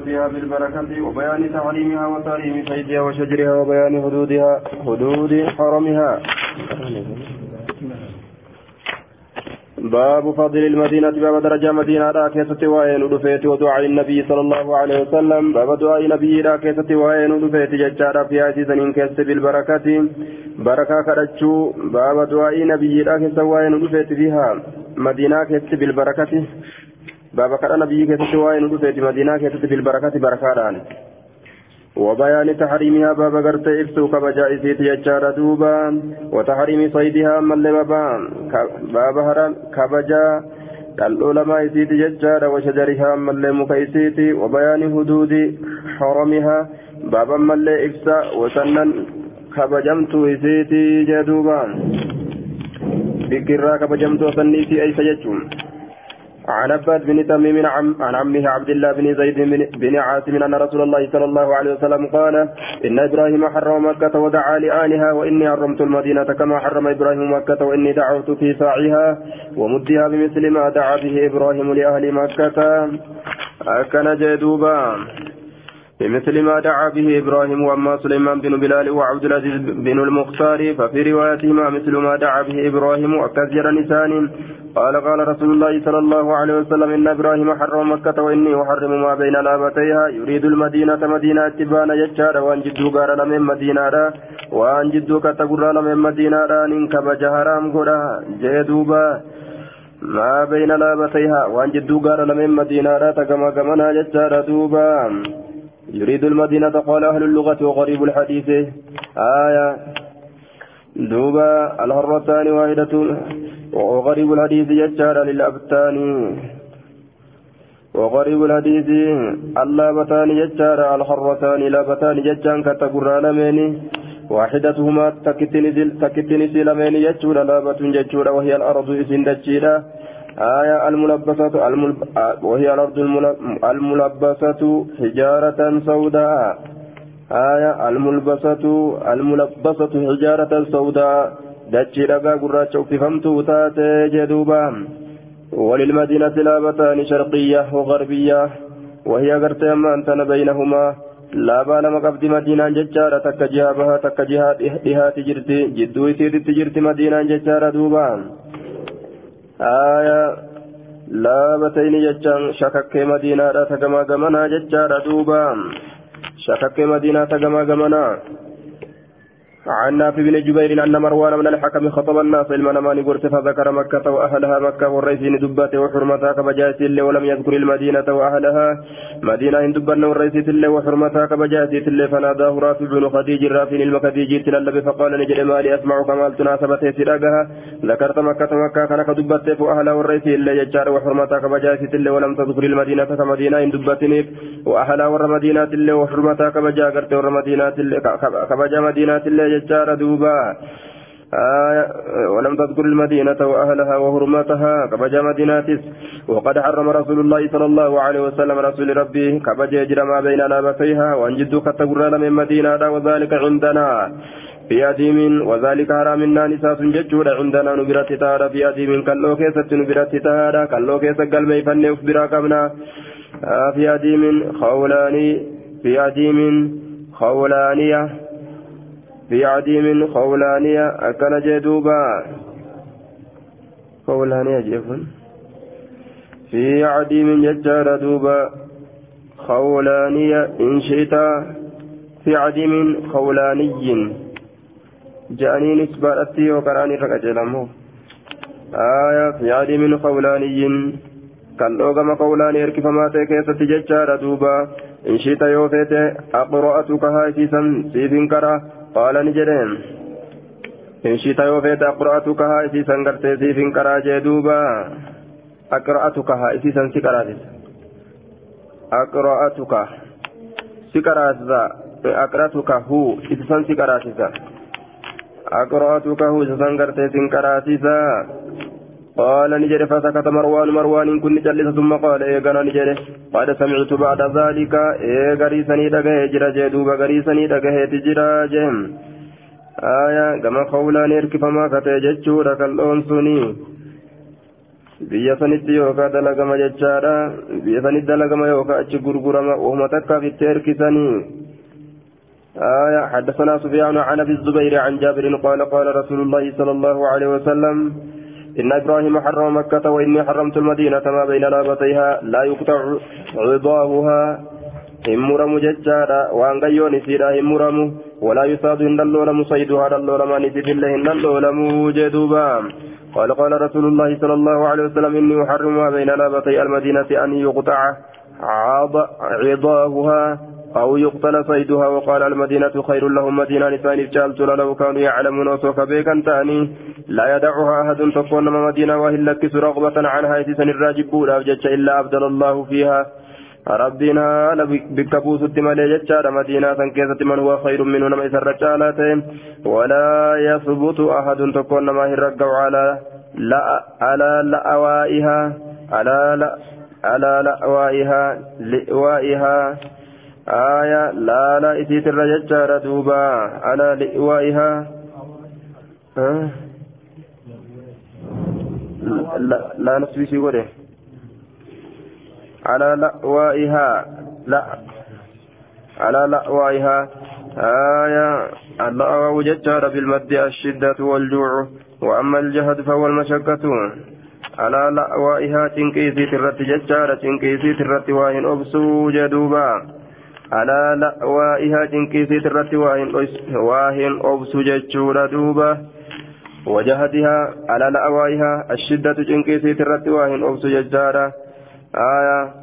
فيها بالبركة وبيان تعليمها وتعليم صيدها وشجرها وبيان حدودها حدود حرمها. باب فضل المدينة باب درجة مدينة لا كيسة وين ودفيت ودعاء النبي صلى الله عليه وسلم. باب دعاء النبي لا كيسة وين ودفيت ججارة في هذه سنين كيسة بالبركة. بركة كرتشو باب دعاء النبي لا كيسة وين ودفيت فيها مدينة كيسة بالبركة. باب كان نبي كيسة وين ودفيت مدينة كيسة بالبركة بركة وبيان تحريمها باب غرت إبسو كبجا إسيت يجار دوبا وتحريم صيدها من لبابا باب هرم كبجا العلماء إسيت يجار وشجرها من لمك إسيت وبيان حدود حرمها باب من إبسا وسنن كبجمت إسيت جدوبا بكرا كبجمت وسنيتي أي سيجون عن عباد بن تميم عن عمه عبد الله بن زيد بن عاصم أن رسول الله صلى الله عليه وسلم قال إن إبراهيم حرم مكة ودعا لآلها وإني حرمت المدينة كما حرم إبراهيم مكة وإني دعوت في ساعها ومدها بمثل ما دعا به إبراهيم لأهل مكة. أكن جدوبا. بمثل ما دعا به إبراهيم وأما سليمان بن بلال وعبد العزيز بن المختار ففي روايتهما مثل ما دعا به إبراهيم وكثير نسان قال قال رسول الله صلى الله عليه وسلم إن إبراهيم حرم مكة وإني أحرم ما بين لابتيها يريد المدينة مدينة تبان يجار وأن جدو قال لمن مدينة وأن جدو كتقر لمن مدينة ننكب جهرام قرى جدوبا ما بين لابتيها وأن جدو قال لمن مدينة تكما كمنا يجار دوبا. يريد المدينة قال أهل اللغة وغريب الحديث. آية. دوبا. الهرتان واحدة. وغريب الحديث يجار للأبتان. وغريب الحديث اللابتان يجار الحرتان. لابتان يجان كتقر لمن واحدتهما تكتني سلمين يجور لابة يجور وهي الأرض إسن دجيرة آية الملبسة الملب... وهي الأرض الملبسة حجارة سوداء. آية الملبسة الملبسة حجارة سوداء. دتشي رقا قراچ وفهمت تاتي جدوبا وللمدينة لابتان شرقية وغربية وهي قرت أمان بينهما laabaa lama qabdi madiinaan jechaadha takka jihaa bahaa takka jihaa dhihaati jirti jidduu isiitti jirti madiinaan jechaadha duuba aya laabatayni jechaan shakakkee madiinaadha tagamaa gamanaa jechaadha duuba shakakkee madiinaa tagamaa gamanaa عن نافع بن جبير أن مروان من الحكم خطب الناس المنمان قرت فذكر مكة وأهلها مكة والرئيسين دبته وحرمتها كبجاس اللي ولم يذكر المدينة وأهلها. مدينة دبنا والرئيس اللي وحرمتها كبجاس اللي فناداه رافع بن خديج رافع المكديج تللب فقال نجد مالي أسمع كمال تناسبته سراقها. ذكرت مكة مكة كان كدبته وأهلها والرئيس اللي يجار وحرمتها كبجاس اللي ولم تذكر المدينة كمدينة دبتني وأهلها والمدينة اللي وحرمتها كبجا قرت والمدينة كبجا مدينة اللي ججار دوبا. آية ولم تذكر المدينة وأهلها وهرمتها كبجا مديناتس. وقد حرم رسول الله صلى الله عليه وسلم رسول ربي. كبجا يجرى ما بين لابتيها وأن جدو كتقرى من مدينة وذلك عندنا. في أديم وذلك حرام نساء ججود عندنا. نبرت تارا في أديم كاللو كيسة نبرت تارا كاللو كيسة قلبي فني أخبرا كمنا. آه في أديم خولاني. في أديم خولانية. في عديم خولانية أكن جدوبا خولانية جيفن في عديم ججار دوبا. خولانية إن شئت. في عديم خولاني. جاني نسبة وقراني رقجلمه آية في عديم خولاني. kan dhoogama qawlaan erkifamaa ta'e keessatti jechaadha duuba in shita yoo feete aqra'atu kahaa isiisan siifin kara qaala ni jedheen in shita yoo feete aqra'atu kahaa isiisan gartee siifin karaa jee duuba aqra'atu kahaa isiisan si qaraasisa aqra'atuka si قال نجد فسكت مروان مروان كن جلس ثم قال إيقنا نجد قد سمعت بعد ذلك إيقري سني دقه جرى جدوب قري سني دقه تجرى جهم آية كما قولان إركفما كتججور كالأون سني. biyya sanitti yookaan dalagama jechaadha biyya sanitti dalagama yookaan achi gurgurama uuma takkaaf itti erkisanii آية حدثنا سفيان عن أبي الزبير عن جابر قال قال رسول الله صلى إن إبراهيم حرم مكة وإني حرمت المدينة ما بين لابتيها لا يقطع عضاهها همرم ججارا وأن قيون سيرا همرم ولا يصاد إن اللولم صيدها اللولم نسي الله إن اللولم جدوبا قال قال رسول الله صلى الله عليه وسلم إني أحرم ما بين لابتي المدينة أن يقطع عضاهها أو يقتل صيدها وقال المدينة خير لهم مدينة نسان جالت لو كانوا يعلمون وسوف بيكا تاني لا يدعها أحد تكون مدينة وهي لكس رغبة عنها يتسن الراجب إلا أبدل الله فيها. ربنا بكبوس التمالي جتشار مدينة كيسة من هو خير منه نما يسر ولا يثبت أحد تكون ما هي على لا على لأوائها. على لا على لأوائها لأوائها. آية لا لا إتيت الرجال دوبا على لإوائها أه؟ لا, لا نسبي سيقوله على لأوائها لا. على لأوائها آية اللأو ججار بالمد الشدة والجوع وأما الجهد فهو المشقة. على لأوائها تنكيسي ترت ججار تنكيسي ترت واهن أبسو جدوبا على لأوائها تنكيسي ترت واهن أبسو ججور دوبا وجهدها على لأوائها الشدة تنكيسي ترت واهن أبسو ججارا آية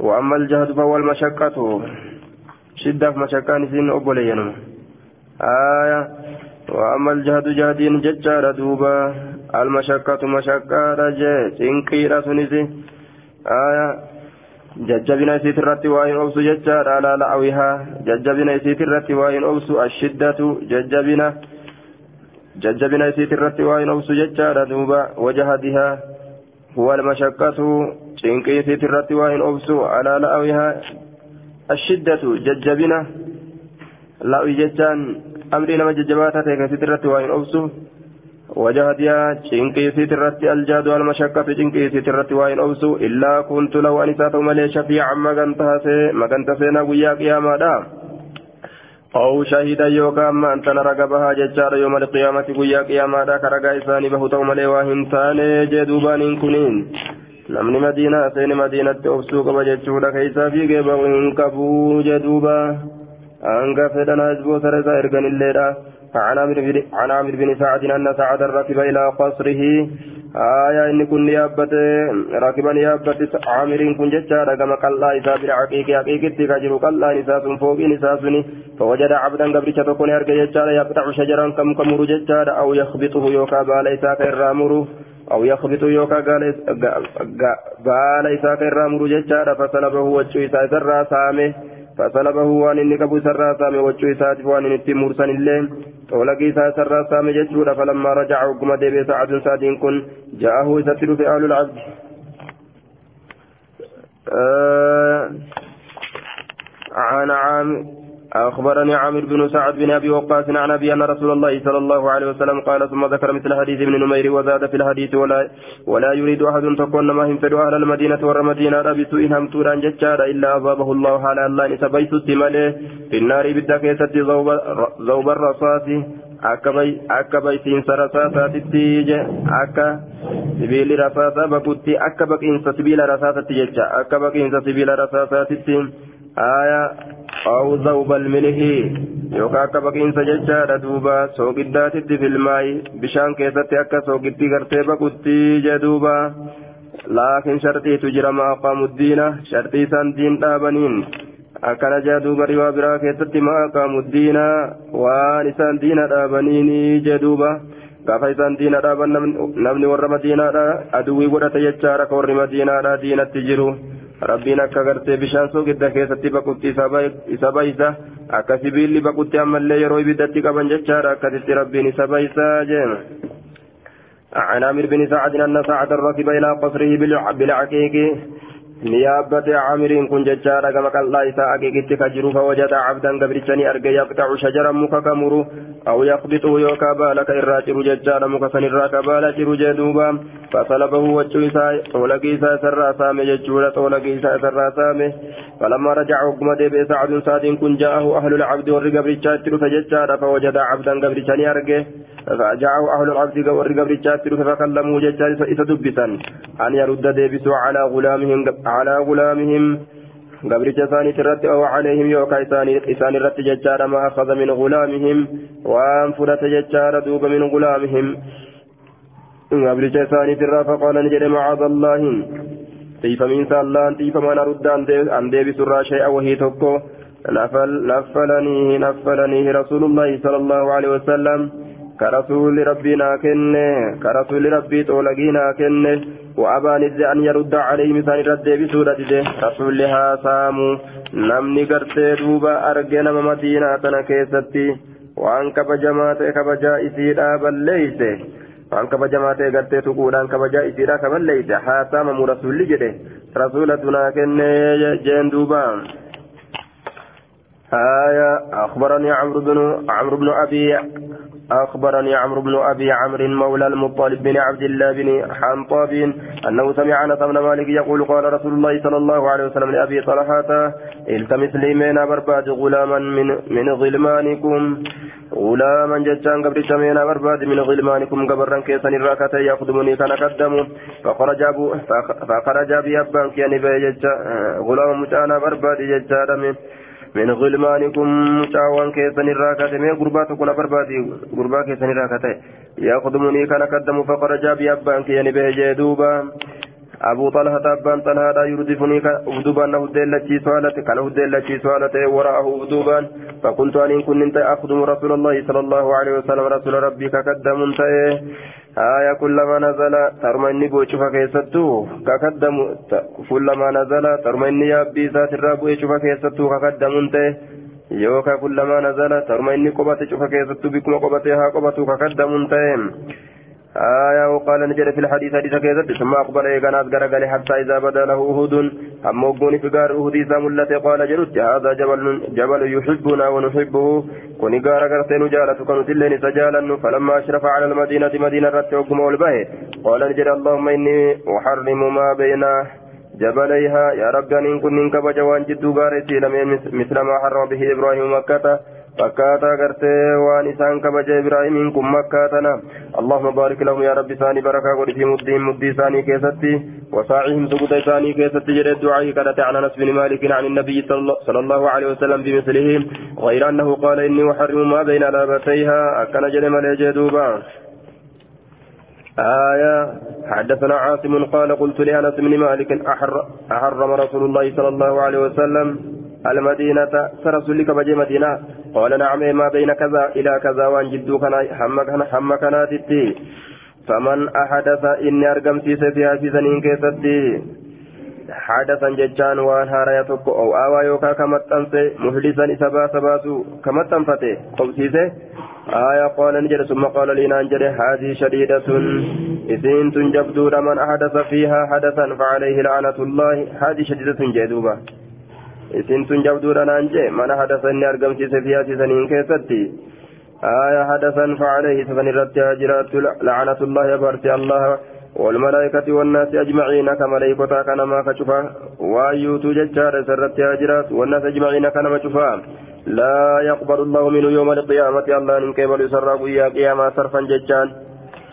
وأما الجهد فهو المشقة شدة مشقة نسين أبولينم آية وأما الجهد جهدين ججار دوبا المشقة مشقة رجع تنكيرة سنسي آية jajjabina isiit irratti waa hin obsu jechaadha ala la'awihaa jajjabina isiit irratti waa hin obsu ashiddatu jajjabina jajjabina isiit irratti waa hin obsu jechaadha duuba wajahadihaa huwa almashaqqatu cinqii isiit irratti waa hin obsu ala la'awihaa ashiddatu jajjabina la'wi jechaan amrii nama jajjabaataa وجهدها تشنكيسيت الرت الجاد والمشقة تشنكيسيت الرت وين أوسو إلا كنت لو أنسات ملي شفيعا مغنتها سي مغنت سينا ويا قياما دا أو شهيدا يوكا أما أنت نرقبها ججار يوم القيامة ويا قياما دا كرقا إساني بهتو ملي واهن تاني جدوبان كنين namni madiinaa seeni madiinatti obsuu qaba jechuudha. Keessaa fiigee bahu hin qabu jedhuuba hanga fedhan hajboota isaa erganilleedha عن عامر بن سعد أن سعد ركب إلى قصره آية إن كن يابت راكبا يابت عامر كن جتشارا كما قال إذا بالعقيق عقيق تكاجر قال نساس فوق نساسني فوجد عبدا قبل تكون يرجع جتشارا يقطع شجرا كم كمر جتشارا أو يخبطه يوكا بالا إساك الرامر أو يخبط يوكا بالا إساك الرامر جتشارا فسلبه وجه إساك الراسامه فسلبه وان إني كبو سرى سامي وجه إساك وان إني مرسل الليل ولقي ساسر سامي جتشورا فلما رجع وقم ديبي سعد سادين كن جاءه يستر في أهل العبد آه عن عام أخبرني عامر بن سعد بن أبي وقاص عن أبي أن رسول الله صلى الله عليه وسلم قال ثم ذكر مثل حديث ابن نمير وزاد في الحديث ولا ولا يريد أحد تكون ما هم أهل المدينة والمدينة بسوء همتورا ججارا إلا أضابه الله على الله نسبيت التمالي في النار بالدكيسة ذوب الرصاص. akka baysiinsa rasaasaatitti akka sibiilli rasaasaa bakutti akka baqiinsa sibiila rasaasaatti jecha akka baqiinsa sibiila rasaasaatitti aya aw zawbal milihi yookaan akka baqiinsa jechaadha duuba soogiddaatitti filmaayi bishaan keessatti akka soogiddi gartee baqutti jedhuuba laakiin sharxiitu jira maaqaamuddiina sharxii isaan diin dhaabaniin akkana jedhuuba riwaa biraa keessatti maaqaamuddiina waan isaan diina dhaabaniini jedhuuba gaafa isaan diina dhaaban namni warra madiinaadha aduwwii godhate jechaadha ka warri madiinaadha diinatti jiru. Rabbiin akka gartee bishaan soogidda keessatti baqutti isa baysa akka sibiilli baqutti ammallee yeroo ibiddatti qaban jechaadha akkasitti rabbiin isa baysa jeema عن عامر بن سعد أن سعد ركب إلى قصره بالعقيق نيابة عامر كن ججارة كما قال الله إساء أكيكت كجرو فوجد عبدا قبرتني أرجى يقطع شجرا مككمر أو يقبطه يوكا بالك إراجر ججارة مكسن الراك بالك جدوبا إساء طولك إساء سرى سامي ججولة طولك إساء سرى سامي فلما رجع حكمة بسعد سعد كن جاءه أهل العبد والرقبرتشات فججارة فوجد عبدا قبرتني أرجى فجاءه أهل العبد والرقبرتشات فكلموا ججارة إسا دبسا أن يرد ديبسوا على غلامهم على غلامهم. قبرت ثاني ترت أو عليهم يوكا إسان رت ججار ما أخذ من غلامهم. وأن فرت ججار دوب من غلامهم. قبرت ثاني ترى فقال نجد معاذ الله. تيف من سالان تيف ما نرد أن ديب سرى شيئا وهي تكو نفل نفلنيه نفلنيه رسول الله صلى الله عليه وسلم. كرسول ربنا كنه كرسول ربي تولقينا كنه وأبى ند أن يرد عليه مثال رد بسورة رسولها سامو نمني قرتي دوبا أرجنا مدينة كيستي وأن كبجما كبجا إسيرا بل ليس وأن كبجما قرتي تقول أن كبجا إسيرا كبل ليس حاسام رسول جده رسولتنا كن جين دوبا آية أخبرني عمرو بن عمرو بن أبي أخبرني عمرو بن أبي عمرو مولى المطلب بن عبد الله بن حنطاب أنه سمع أنس بن مالك يقول قال رسول الله صلى الله عليه وسلم لأبي طلحة التمس لي من برباد غلاما من من غلمانكم. غلاما جتان قبل سمينا برباد من غلمانكم قبرا كيسا الرأكة يخدمني كان قدموا فخرج أبو فخرج أبي أبان كياني غلام متانا برباد جتان من من غلمانكم مشاوان كيسن الراكة مي غربات كنا بربادي غربا كيسن الراكة يخدمني كان قدم فخرج بأبان كياني بهجي دوبا. أبو طلحة أبان طلحة يردفني أبدوبا أنه دلتي سؤالته كان دلتي سؤالته وراءه أبدوبا فكنت أن كنت أخدم رسول الله صلى الله عليه وسلم. رسول ربي كقدم آية كلما نزل ترمني بوشوف كيستو كقدم كلما نزل ترمني يابي ذات الرب بوشوف كيستو كقدم يوكا كلما نزل ترمني قبط شوف كيستو بكم قبطها قبطو كقدم آية وقال نجد في الحديث حديث كذا ثم أقبل إيقانات غرقل حتى إذا بدا له أهود أما وقوني في غار أهود إذا ملت قال جرد هذا جبل جبل يحبنا ونحبه. كوني غار غرتين جالة كانوا تلين سجالا فلما أشرف على المدينة مدينة رت وقم والبه قال نجد اللهم إني أحرم ما بين جبليها. يا رب إن كن كبج وان جدو غارتي مثل ما حرم به إبراهيم مكة فكاتا غرتي وان إسان كبج إبراهيم كن مكاتنا اللهم بارك لهم يا رب ثاني بركة قل في مدهم مدي ثاني كيستي وساعهم سقط ثاني كيستي جرى الدعاء كانت عن أنس بن مالك عن النبي صلى الله عليه وسلم بمثله غير أنه قال إني أحرم ما بين لابتيها أكن جرم لجدوبا آية حدثنا عاصم قال قلت لأنس بن مالك أحرم رسول الله صلى الله عليه وسلم المدينة سرسل لك بجي مدينة قال نعم ما بين كذا إلى كذا وان جدو كان حم كانت فمن أحدث إني أرقم في فيها في سنين كيستي. حدثا ججان وان هارا يتوكو أو آوا يوكا كمتنسي محدثا إسابا سباسو كمتنفتي قبسيسي آية قال نجد ثم قال لي نانجد هذه شديدة. إذن تنجبدون من أحدث فيها حدثا فعليه لعنة الله. هذه شديدة جدوبة. Isin tun jabduudha naan jee? Mana hadasanni argamsiise fiyaati saniin keessatti. آية حدثا فعليه سفن الرد هاجرات لعنة الله يبارك الله والملائكة والناس أجمعين كملائكة كان ما كشفا وأيوتو ججار سرت هاجرات والناس أجمعين كان ما شفا لا يقبل الله منه يوم القيامة الله إن كيبل يسرق يا قيامة صرفا ججان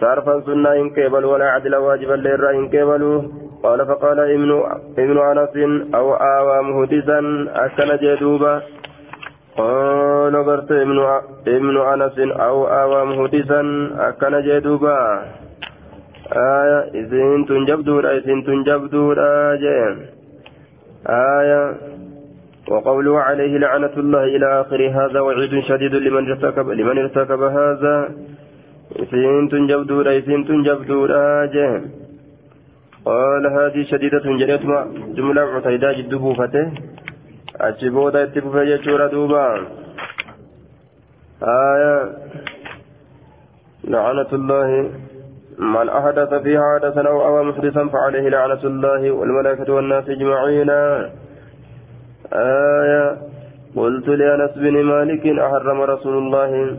صرفا سنة إن كيبل ولا عدل واجبا للرا إن كيبلوا قال فقال ابن ابن أنس أو آوى مهدسا اكل جدوبا. قال برت ابن ابن أنس أو آوى مهدسا اكل جدوبا. آية إذن تنجبدور إذن تنجبدور آية آية وقوله عليه لعنة الله إلى آخر هذا وعيد شديد لمن ارتكب لمن ارتكب هذا. إذن تنجبدور إذن تنجبدور آية قال هذه شديدة جريتما جملة عتيدة جد بوفته أجبودا اتبوفة يجورا دوبا آية لعنة الله من أحدث فيها حدثا أو أوى محدثا فعليه لعنة الله والملائكة والناس أجمعين آية قلت لأنس بن مالك أحرم رسول الله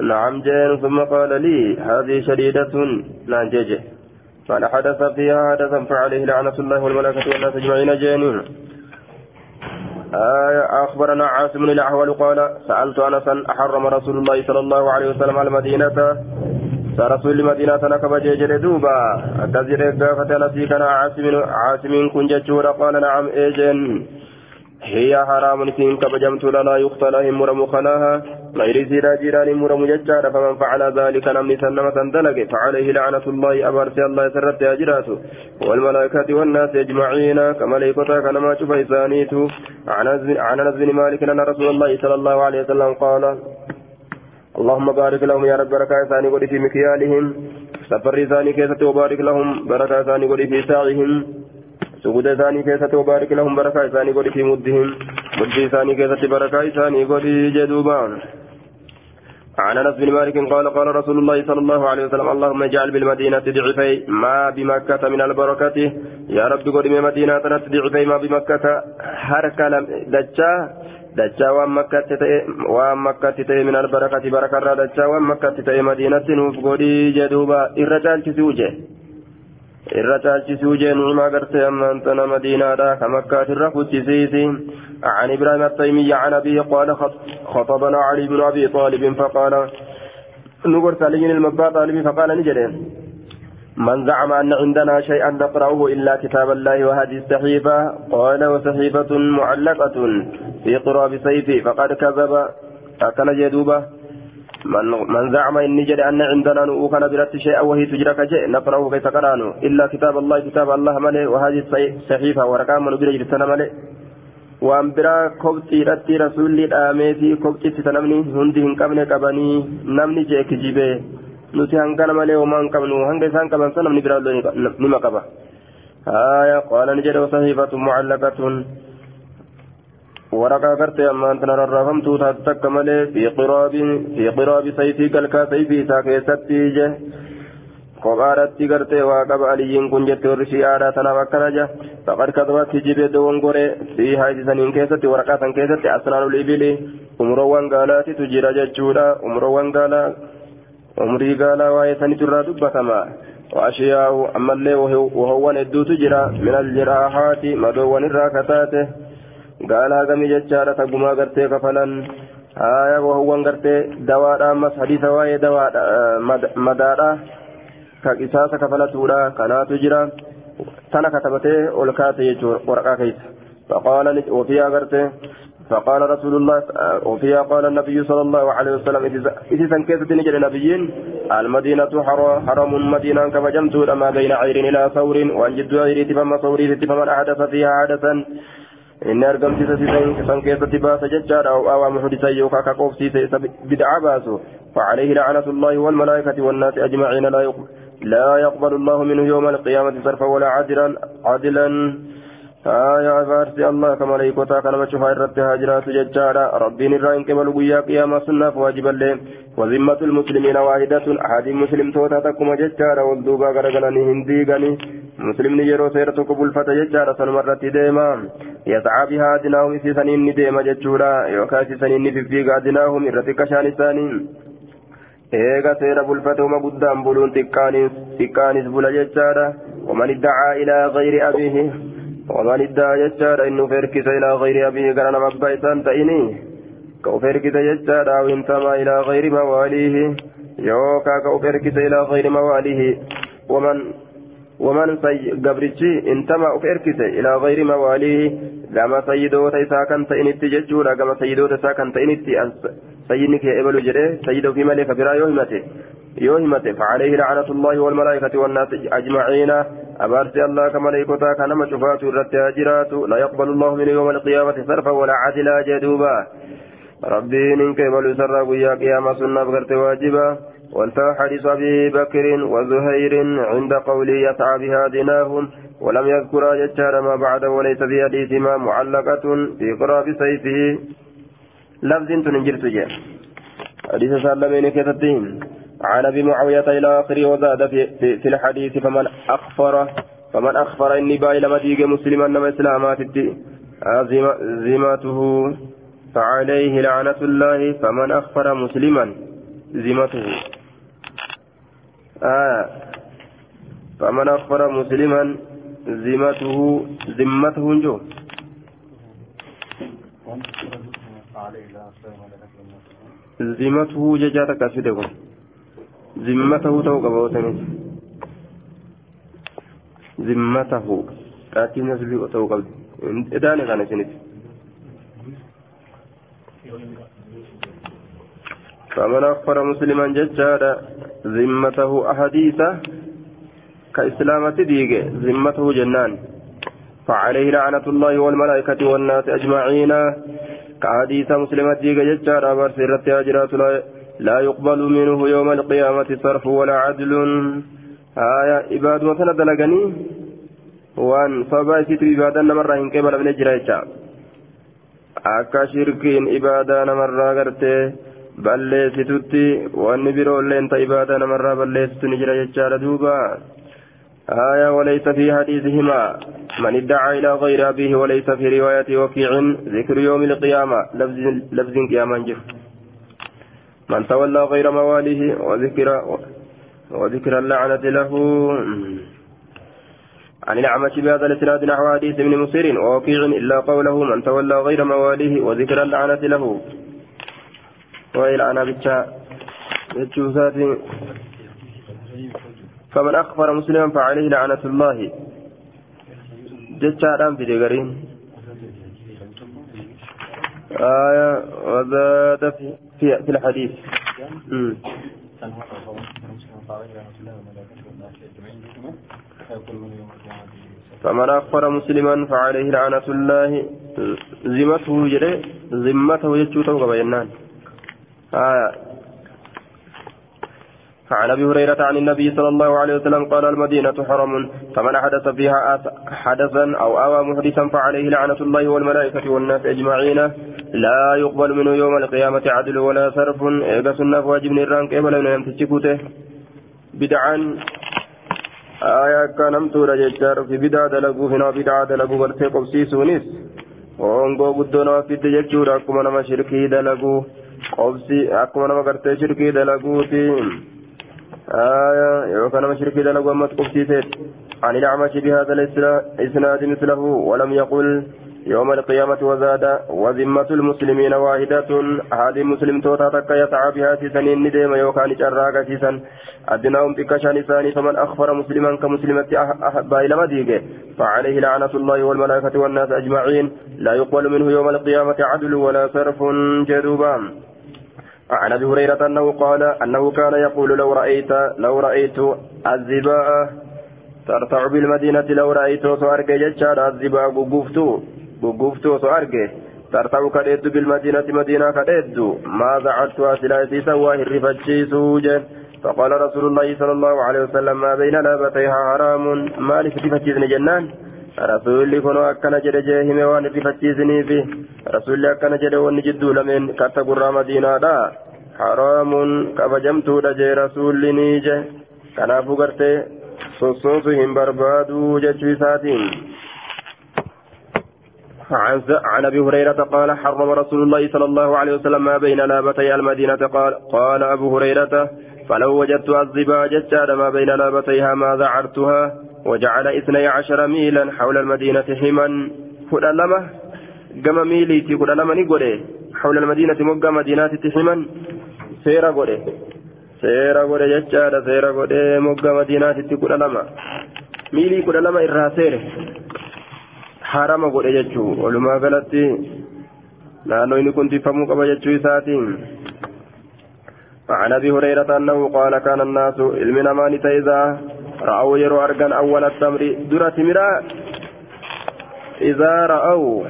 نعم جين ثم قال لي هذه شديدة نانجج من حدث فيها حدثا فعليه لعنة الله والملائكة والناس أجمعين جين آية أخبرنا عاصم بن الأحول قال سألت أنسا أحرم رسول الله صلى الله عليه وسلم على المدينة رسول المدينة نكب جيجر دوبا أكثر قافة نسي كان عاصم عاصم كن قال نعم إيجن. هي حرام سين كبجمت لا يقتل مرم خلاها. غير زيرا جيران مرم ججار فمن فعل ذلك نمني سنما سندلق فعليه لعنة الله أبارسي الله سرت أجراته والملائكة والناس أجمعين كما ليكتا كنما شوف إسانيته عن أنس بن مالك أن رسول الله صلى الله عليه وسلم قال اللهم بارك لهم يا رب بركة ثاني قولي في مكيالهم. سفر ثاني كيسة وبارك لهم بركة ثاني قولي في ساعهم. سجود ثاني كيسة وبارك لهم بركة ثاني قولي في مدهم مد ثاني كيسة بركة ثاني قولي جدوبان عن انس بن مالك قال قال رسول الله صلى الله عليه وسلم اللهم اجعل بالمدينة ضعفي ما بمكه من البركه يا رب قل مدينه ضعفي ما بمكه حركه دجا waan makkatti ta'e waan makkatti ta'e min albarakati barakarraa dachaa waan makkatti ta'e madiinatti nuuf godhii jedhuuba irra caalchisuu je irra caalchisuu je nuumaa gartee ammaan tana madiinaadha ka makkaatirra kuchisiisi عن إبراهيم التيمي عن أبيه قال خطبنا علي بن أبي طالب فقال نقول علي المبا طالب فقال نجري من زعم أن عندنا شيئا نقرأه إلا كتاب الله وهذه الصحيفة قال وصحيفة معلقة في قراب سيفي فقد كذب أكن جدوبة من, من زعم إني جد أن عندنا نؤكن برت شيئا وهي تجرك شيء نقرأه كيف إلا كتاب الله كتاب الله ملئ وهذه الصحيفة ورقام من biraa kobxiidhatti rasuulli dhaameefi kobxitti ta namni hundi hin qabne qabanii namni jee kijibee nuti hangana malee homaa hin qabnu hanga isaan qaban san namni biraa nima qaba haya qaala ni jedhe wasahiifatun mucallaqatun waraqaa gartee ammaan tana rarraafamtuu taate takka malee fi qiraabi sayfii galkaa sayfii isaa keessatti je kophaadhatti gartee waa qaba aliyyiin kun jette warri shi'aadhaa tanaaf akkana ja faqad kadabatti jibee dowon gore fi haayisaniin keessatti waraqaa san keessatti asnaanul ibili umroowwan gaalaatitu jira jechuudha umroowwan gaalaa umrii gaalaa waa'ee sanitu irraa dubbatama waashiyaahu ammallee wahowwan hedduutu jira min aljiraahaati madoowwan irraa kataate gaala jechaadha tagumaa gartee kafalan haya wahowwan gartee dawaadha ammas hadiisa waa'ee dawaadha madaadha ka qisaasa kafalatuudha kanaatu jira tana katabatee ol kaate jechuudha waraqaa keessa faqaala ofiyaa gartee فقال رسول الله وفيها قال النبي صلى الله عليه وسلم إذا سنكيست نجد نبيين المدينة حرم مدينة كما جمت ما بين عير إلى ثور وأن جد عير تفهم ثوري فمن أحدث فيها حدثا إن أرقم سنكيست باس ججار أو أوى محدثا يوكا كقوف بدعا باسو فعليه لعنة الله والملائكة والناس أجمعين لا يقبل لا يقبل الله منه يوم القيامة صرفا ولا عدلا عدلا آية فارسي الله كما ليكوتا كان مشوفا الرد هاجرات ججارا ربين الرائن كمال قيا قياما سنة واجبا له وذمة المسلمين واحدة أحد مسلم توتا تكما ججارا والدوبا غرغلاني هندي مسلم نجرو سيرتو قبول فتا ججارا سنمرت ديما يسعى بها أدناهم في سنين ديما ججورا يوكاسي سنين في فيغا أدناهم إرتك شان سانين eega seera bulfatuma guddaan buluun xiqqaanis bula jechaadha waman iddacaa ilaa gayri abiihi waman iddacaa jechaadha inni uf erkise ilaa gayri abiihi gara nama abbaa isaan ta'ini ka uf erkise jechaadha aw intamaa ilaa gayri mawaaliihi yookaa ka uf erkise ilaa gayri mawaaliihi waman ومن سي قبرتشي انتما أفركس إلى غير مواليه كما سيدوت إسا كان تئنت ججورا كما سيدوت إسا كان تئنت سيدنك يا إبل جري سيدو في ملك برا يوهمته يوهمته فعليه لعنة الله والملائكة والناس أجمعين. أبارسي الله كما ليكتا كان مشفات الرتاجرات لا يقبل الله من يوم القيامة صرفا ولا عدلا جدوبا. ربي إنك بل سر ويا قيام سنة بغرت واجبا وانتهى حديث أبي بكر وزهير عند قوله يسعى بها ديناهم ولم يذكر ججار ما بعد وليس في حديثهما معلقة في قراب سيفه. لفظ تنجر تجاه. حديث سالمين كتتين عن أبي معاوية إلى آخره وزاد في, في, في الحديث فمن اخفر فمن أخفر إني باي لما ديج مسلما نما اسلامات ذمته فعليه لعنة الله فمن أخفر مسلما. ذمته آه. فمن أخفر مسلما ذمته ذمته جو ذمته ججاتك أسفده ذمته توقع بوتنس ذمته لكن نسبه توقع إداني كان فمن أخبر مسلما ججادا ذمته أحاديثه كإسلامة ديك ذمته جنان. فعليه لعنة الله والملائكة والناس أجمعين. كحديث مسلمة ديك ججادا برسرت أجرات لا يقبل منه يوم القيامة صرف ولا عدل. آية عباد مثلا دلقني وأن صبا يسيت عبادة نمر إن قبل من جرائشا akka shirkiin ibaadaa namarraa gartee balleessitutti wanni biroolleen ta ibaadaa namarraa balleessitu ni jira jechaadha duuba آية وليس في حديثهما من ادعى إلى غير أبيه وليس في رواية وكيع ذكر يوم القيامة لفظ لفظ قياما جف من تولى غير مواليه وذكر اللعنة له عن الأعمش بهذا الإسناد نحو حديث ابن مسير ووكيع إلا قوله من تولى غير مواليه وذكر اللعنة له. وإلى أنا بتشا فمن أخبر مسلما فعليه لعنة الله. جتشا في دقرين آية وزاد في, في, الحديث. فمن أخبر مسلما فعليه لعنة الله. ذمته جري ذمته يجوته كبينان آية. عن أبي هريرة عن النبي صلى الله عليه وسلم قال المدينة حرم فمن حدث فيها حدثا أو آوى محدثا فعليه لعنة الله والملائكة والناس أجمعين. لا يقبل منه يوم القيامة عدل ولا صرف. ايغا سنة واجب نيران قبل ان يمتشكوته بدعا آية كان تورا ججار في بدعة دلقو هنا بدعة دلقو برتي قبسي سونيس. وونغو قدونا في تججور أكما نما شركي دلقو. قبسي أكما نما قرتي شركي دلقوتي آية يوكا نما شركي دلقو أمت قبسي سيت. عن الأعمش بهذا الإسناد مثله ولم يقل. يوم القيامة وزاد وذمة المسلمين واحدة. هذه مسلم توتا تكا يسعى بها سيسن نديم يوكان جراغا سيسن أدناهم بكشان ثاني فمن أخبر مسلما كمسلمة بايل مديقه فعليه لعنة الله والملائكة والناس أجمعين. لا يقبل منه يوم القيامة عدل ولا صرف جدوبا عن أبي هريرة أنه قال أنه كان يقول لو رايت لو رأيت الزباء ترتع بالمدينة لو رأيت سوارك جتشار الزباء غوفتو غوفتو سوارك ترتع كديد بالمدينة مدينه كديد ما زعلت سلاسي سواه الرفتشيسو فقال رسول الله صلى الله عليه وسلم ما بين لابتيها حرام ما لفتفتشيزن جنان رسول كنو أكنا جد جاهم وان لفتشيزني في رسول أكنا جد وان جدو لمن كتقر مدينة دا حرام كبجمتو دجي رسول نيجه كنافو قرتي صصوصهم بربادو ججو ساتين عن أبي هريرة قال حرم رسول الله صلى الله عليه وسلم ما بين لابتي المدينة. قال قال أبو هريرة فلو وجدت الزبا ججاد ما بين لابتيها ما ذعرتها وجعل اثني عشر ميلا حول المدينة حما فلما قم ميليتي فلما نقول حول المدينة مقا مدينة حما سيرا قول سيرا قول ججاد سيرا قول مقا مدينة فلما ميلي فلما إرها سيره harama godhe jechuu walumaa galatti naannoo inni kuntifamuu qaba jechuu isaatiin. عن ابي هريره انه قال كان الناس علمنا ماني اذا راوا يروا ارجان اول التمر درة مرا اذا راوا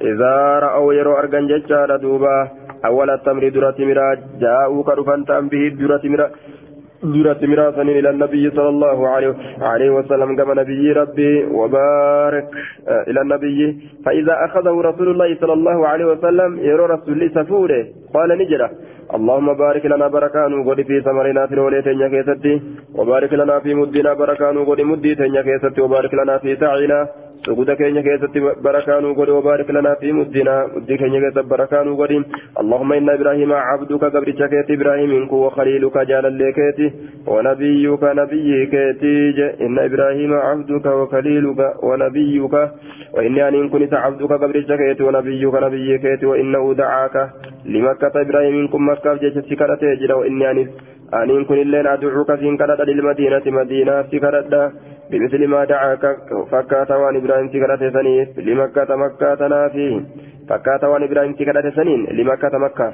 اذا راوا يروا ارجان ججال دوبا اول التمر درة مرا جاءوا كرفان به درة مرا درت مراسا إلى النبي صلى الله عليه, وسلم كما نبي ربي وبارك إلى النبي. فإذا أخذه رسول الله صلى الله عليه وسلم يرى رسول الله سفوره قال نجرة اللهم بارك لنا بركان وقد في ثمرنا في الولي تنيا كيستي وبارك لنا في مدنا بركان وقد مدي تنيا كيستي وبارك لنا في سعينا سجود كينيا كيست بركان وقد وبارك لنا في مدنا مدي كينيا كيست بركان وقد اللهم إن إبراهيم عبدك قبل شكيت إبراهيم وخليلك جال لكيتي ونبيك نبيك إن إبراهيم عبدك وخليلك ونبيك وإني أن كنت عبدك قبل شكيت ونبيك نبيك وإنه دعاك لمكة إبراهيم كن مكة جيش سكرت يجرى وإني أن أن كن اللين أدعوك في كرد للمدينة مدينة سكرت بمثل ما دعاك فكات وان إبراهيم سكرت سنين لمكة مكة نافي فكات وان إبراهيم سكرت سنين لمكة مكة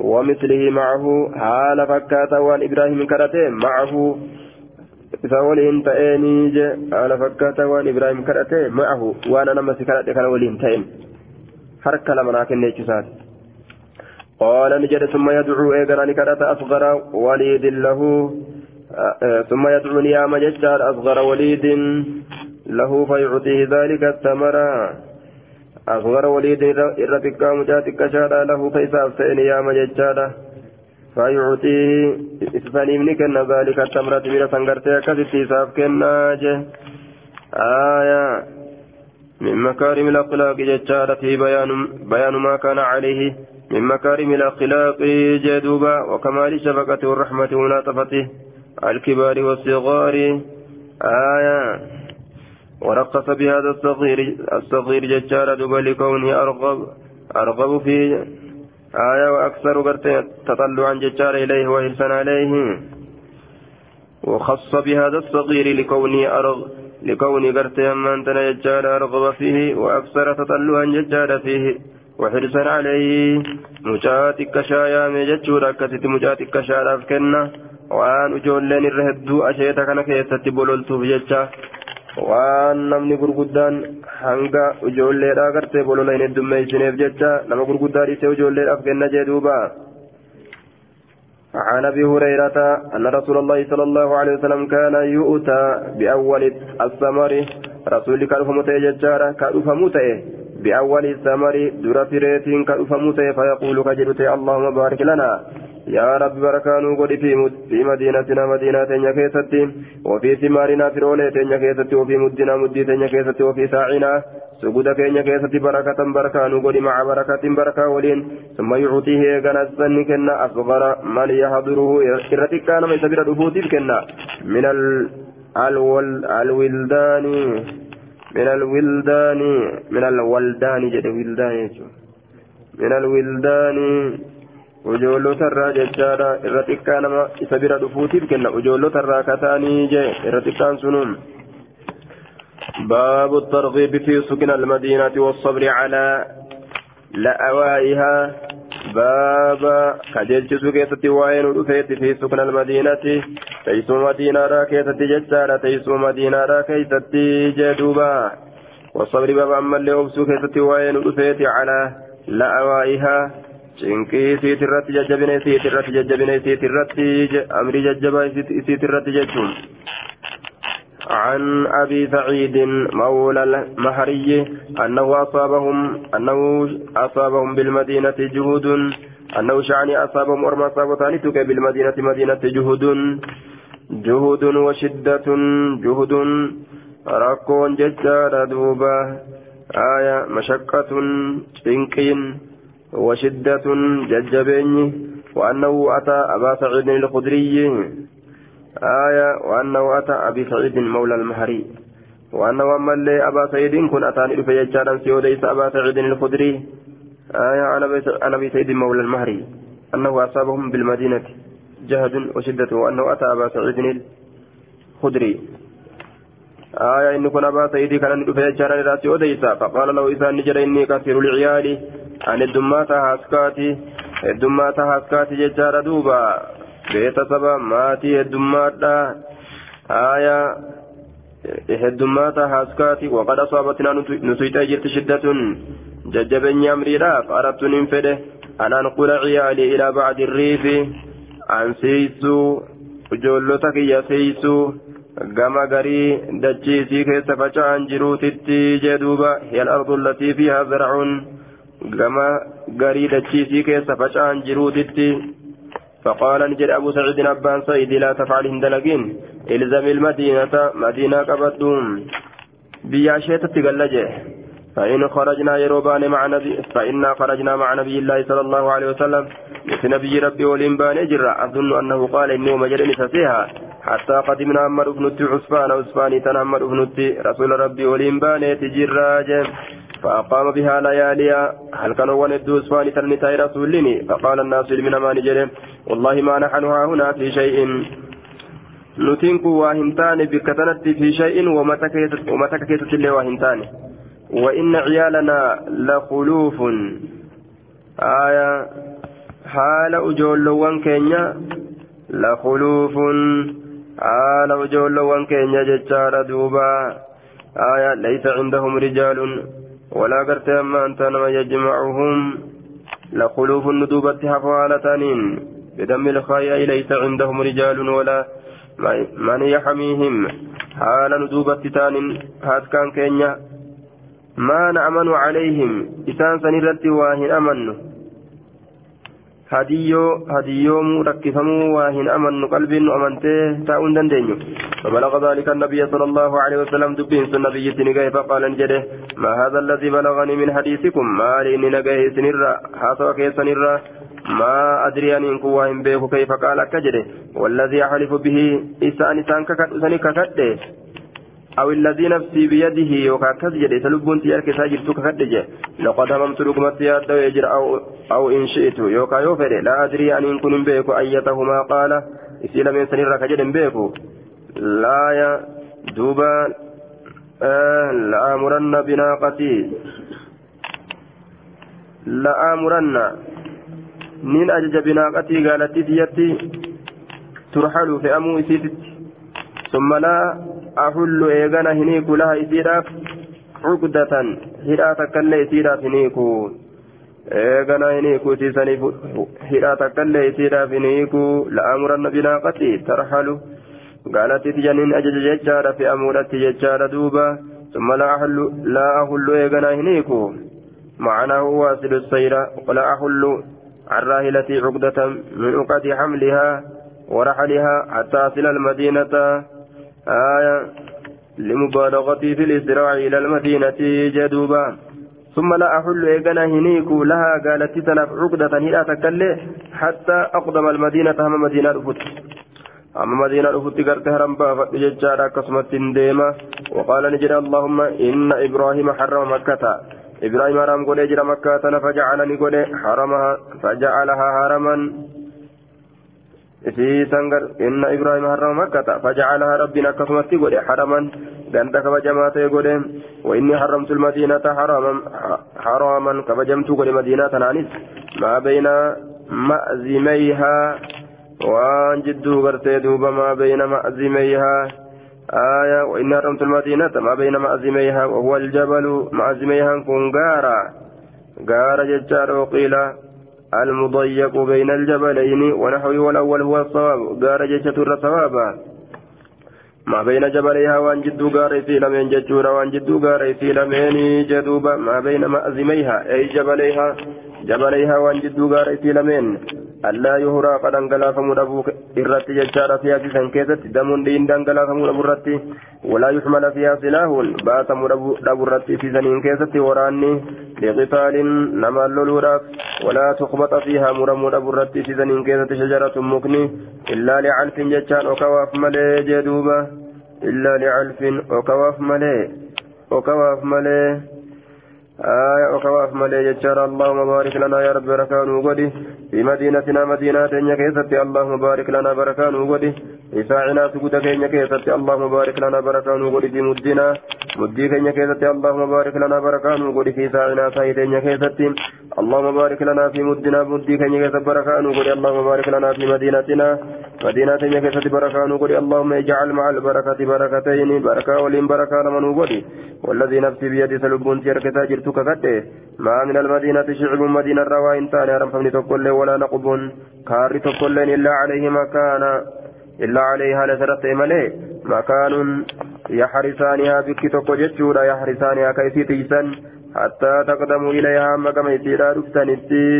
ومثله معه حال فكات وان إبراهيم كرته معه isa waliin ta'eenii je haala fakkaata waan ibraahim kadhate ma'ahu waan nama si kadhate kana waliin ta'en harka lama naa kenne jechuusaati قال نجد ثم يدعو إيقرا نكرة أصغر وليد له ثم يدعوني يا مججار أصغر وليد له فيعطيه ذلك الثمر. أصغر وليد إرتك مجاتك شادا له فيساف سيني يا مججار فيعطيه إسفاني من كن ذلك التمرة من سنغرتي كذبتي إساف كناج آية. من مكارم الأخلاق ججار في بيان, بيان ما كان عليه. من مكارم الأخلاق جدوبا وكمال الشفقة والرحمة وناطفته. الكبار والصغار. آية. ورقص بهذا الصغير الصغير ججار دوبا لكونه أرغب أرغب في آية وأكثر تطلعا ججار إليه وحرصا عليه. وخص بهذا الصغير لكونه أرغب لكوني قرت أمان ججار أرغب فيه وأكثر تطلعا ججار فيه وحرصا عليه. مجاتك شايا مججور أكست مجاتك شايا كنا waan ijoolleen irra hedduu asheeta kana keessatti bololtuuf jecha waan namni gurguddaan hanga ijoolleedhaa gartee bolola hin heddummeessineef jecha nama gurguddaa dhiisee ijoolleedhaaf kenna jee duuba عن ابي هريره ان رسول الله صلى الله عليه وسلم كان يؤتى باول الثمر رسول كالفموتي ججارة كالفموتي باول الثمر درة كالفموتي فيقول كجلتي اللهم بارك لنا يا رب بركانو قد في مدينتنا مدينة كيستي وفي ثمارنا في رولة تنيا كيستي وفي مدنا مدي كيستي وفي ساعنا سجود كينيا كيستي بركة بركانو قد مع بركة بركة ولين ثم يعطيه غنسن كنا أصغر من يحضره إرتك كان من سبيل دفوت كنا من ال الول الولدان من الولدان من الولدان جد ولدان من الولدان ujoollota irraa jechaadha. Irra xiqqaa nama isa bira dhufuutiif kenna. Ujoollota irraa kataanii jee. Irra xiqqaan sunuun. باب الترغيب في سكن المدينة والصبر على لأوائها باب كجلت سكيتة وين رفيت في سكن المدينة تيسو مدينة راكيتة ججارة تيسو مدينة راكيتة جدوبا والصبر باب أما اللي أبسو كيتة وين رفيت على لأوائها cinqii isiit irratti jajjabina isiit irratti jajjabina isiit irratti amrii jajjabaa isiit irratti jechuun عن أبي سعيد مولى المهري أنه أصابهم أنه أصابهم بالمدينة جهود أنه شعني أصابهم أرمى أصابتان بالمدينة مدينة جهود جهود وشدة جهود ركون ججار دوبة آية مشقة شنكين وشدة ججبين وأنه أتى أبا سعيد الخدري. آية وأنه أتى أبي سعيد مولى المهري. وأنه أما اللي أبا سعيد كن أتاني في يجارا سيوديس أبا سعيد الخدري. آية عن أبي سعيد مولى المهري. أنه أصابهم بالمدينة. جهد وشدة وأنه أتى أبا سعيد الخدري. آية إن كن أبا سعيد كان في يجارا راسي فقال له إذا نجر إني كثير العيال عن الدمات هاسكاتي الدمات هاسكاتي ججار دوبا بيت سبا ماتي الدمات آية الدمات هاسكاتي وقد أصابتنا نسيت جرت شدة ججبني أمري لا فأردت ننفده أن أنقل عيالي إلى بعد الريف عن سيسو ijoollota kiyya seeysuu gama garii dachiisii keessa faca'an jiruutitti jee duuba hiya alardu allatii fiihaa zarcun gama garii dachiisii keessa faca'an jiruutitti فقال نجد أبو سعيد أبان سيد لا تفعل هندلقين إلزم المدينة مدينة قبدوم بياشيت تقلجه فإن خرجنا يروبان مع نبي فإنا خرجنا مع نبي الله صلى الله عليه وسلم مثل نبي ربي ولينبان جرا أظن أنه قال إني مجرني فسيها حتى قدمنا عمر بن عثمان عثماني تنمر بن رسول ربي ولينبان تجراج فأقام بها لياليا هل كانوا وندوا عثماني تنتهي رسولني فقال الناس من ما نجرم والله ما نحن هنا في شيء. نتنكو واهنتان بكتنت في شيء ومتى كيست اللي واهنتان. وإن عيالنا لخلوف. آية حال أجولوان كينيا لخلوف. حال أجولوان كينيا جتشار دوبا. آية ليس عندهم رجال. ولا قرت أما أنت ما يجمعهم لخلوف الندوبة حفالتانين بدم الخيا ليس عندهم رجال ولا من يحميهم حال ندوبة تان هات كان كينيا ما نأمن عليهم إسان سنرد واهن أمن. هديو هديوم ركفمو واهن أمن قلب أمنته تاون دندنيو فبلغ ذلك النبي صلى الله عليه وسلم دبين النبي تنقيه فقال انجده ما هذا الذي بلغني من حديثكم ما لإني نقيه سنرى حاسوا كي سنرى ما أدري أن إنكوا بيه كيف قال كجده والذي أحلف به إسان إسان ككت ككت أو الذي نفسي بيده وكاكس جدي سلبون تيارك ساجر ككدج لقد هممت رقمت ياد يجر أو أو إن شئت. يوكا يوفر لا أدري أن إن كن بيك أيتهما قال. إسيل من سنير كجد بيك لا يا دوبا آه لآمرن بناقتي. لآمرن نين أجج بناقتي قالت تيتي. ترحل في أمو إسيتت ثم لا أحل إيغانا هنيكو لها إسيراف عقدة هدا تكالي إسيراف هنيكو إيغانا هنيكو تيساني هدا تكالي إسيراف هنيكو لأمرن بناقتي ترحل قالت تجنين أجج ججارة في أمورتي ججارة دوبا ثم لا أحل لا أحل إيغانا هنيكو معناه واصل السيرة ولا أحل عن راهلتي عقدة من عقد حملها ورحلها حتى أصل المدينة آية لمبالغتي في الإسراع إلى المدينة جدوبا. ثم لا أحل إيقنا هنيك لها قالت تنف عقدة هي تكلي حتى أقدم المدينة. هم مدينة رفت أما مدينة رفت قرت هرمبا فججارا كسمت ديما. وقال نجد اللهم إن إبراهيم حرم مكة. إبراهيم حرم قول يجرى مكة فجعلني قول حرمها فجعلها حرما. في سنغر إن إبراهيم حرم مكة فجعلها ربنا كسمت قد حرما غنت كبجمات قد وإني حرمت المدينة حراما حراما كبجمت قد مدينة نانس ما بين مأزميها وان جدو غرتي دوبا ما بين مأزميها آية وإني حرمت المدينة ما بين مأزميها وهو الجبل مأزميها كن غارا غارا ججار وقيل المضيق بين الجبلين ونحوه والأول هو الصواب. قال جيشة الصوابا ما بين جبليها وان جدو غار في لمن ججورا وان جدو غار في لمن جدوبا. ما بين مأزميها أي جبليها جبليها وان جدو غار في لمن ألا يهرى قد انقلافم دبو إرت ججارا فيها في سنكيزت دم دين دنقلافم دبو الرت ولا يحمل فيها سلاح باتم دبو الرت في سنين كيزت وراني لقتال نما اللولوراف ولا تخبط فيها مرم دبو الرت في سنين كيزت شجرة مكني إلا لعلف ججان وكواف ملي جدوبة إلا لعلف وكواف ملي وكواف ملي آية وكواف ملي ججار اللهم بارك لنا يا رب بركان وقدي في مدينتنا مدينة كيستي اللهم بارك لنا بركان وقدي في ساعنا سجود كيستي اللهم بارك لنا بركان وقدي في مدنا مدي كيستي اللهم بارك لنا بركان وقدي في ساعنا سايدين كيستي اللهم بارك لنا في مدنا مدي كيستي بركان وقدي اللهم بارك لنا في مدينتنا مدينة كيستي بركان وقدي اللهم اجعل مع البركة بركتين بركة ولين بركة لمن وقدي والذي نفسي بيدي سلبون تيركتا جرتك كده ما من المدينة شعب مدينة روا إنتان أرم فمن تقول ولا نقب كاري تقول إلا عليه مكان إلا عليها لسرت إمالي مكان يحرسانها بك تقول جتشورا يحرسانها كيسي تيسن حتى تقدموا إليها أما كما يسيرا رفتن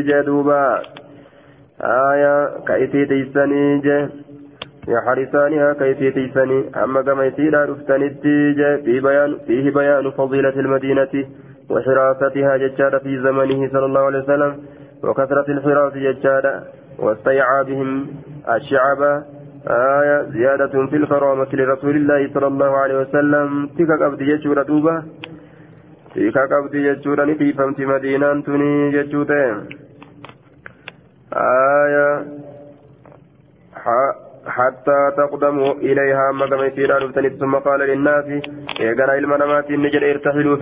جدوبا آية كأيتي تيسني جي يحرسانها كيفية تيسني أما كما يسير رفتنتي في بيان فيه بيان فضيلة المدينة. وحراستها ججارة في زمنه صلى الله عليه وسلم وكثرة الحراس ججارة واستيعابهم الشعب. آية زيادة في الكرامة لرسول الله صلى الله عليه وسلم. تلك قبض يجور دوبة. تلك قبض يجور في فمت مدينة تني يجوتين آية حتى تقدموا إليها أما كما يصير ثم قال للناس إيقنا إلما نمات نجر ارتحلوا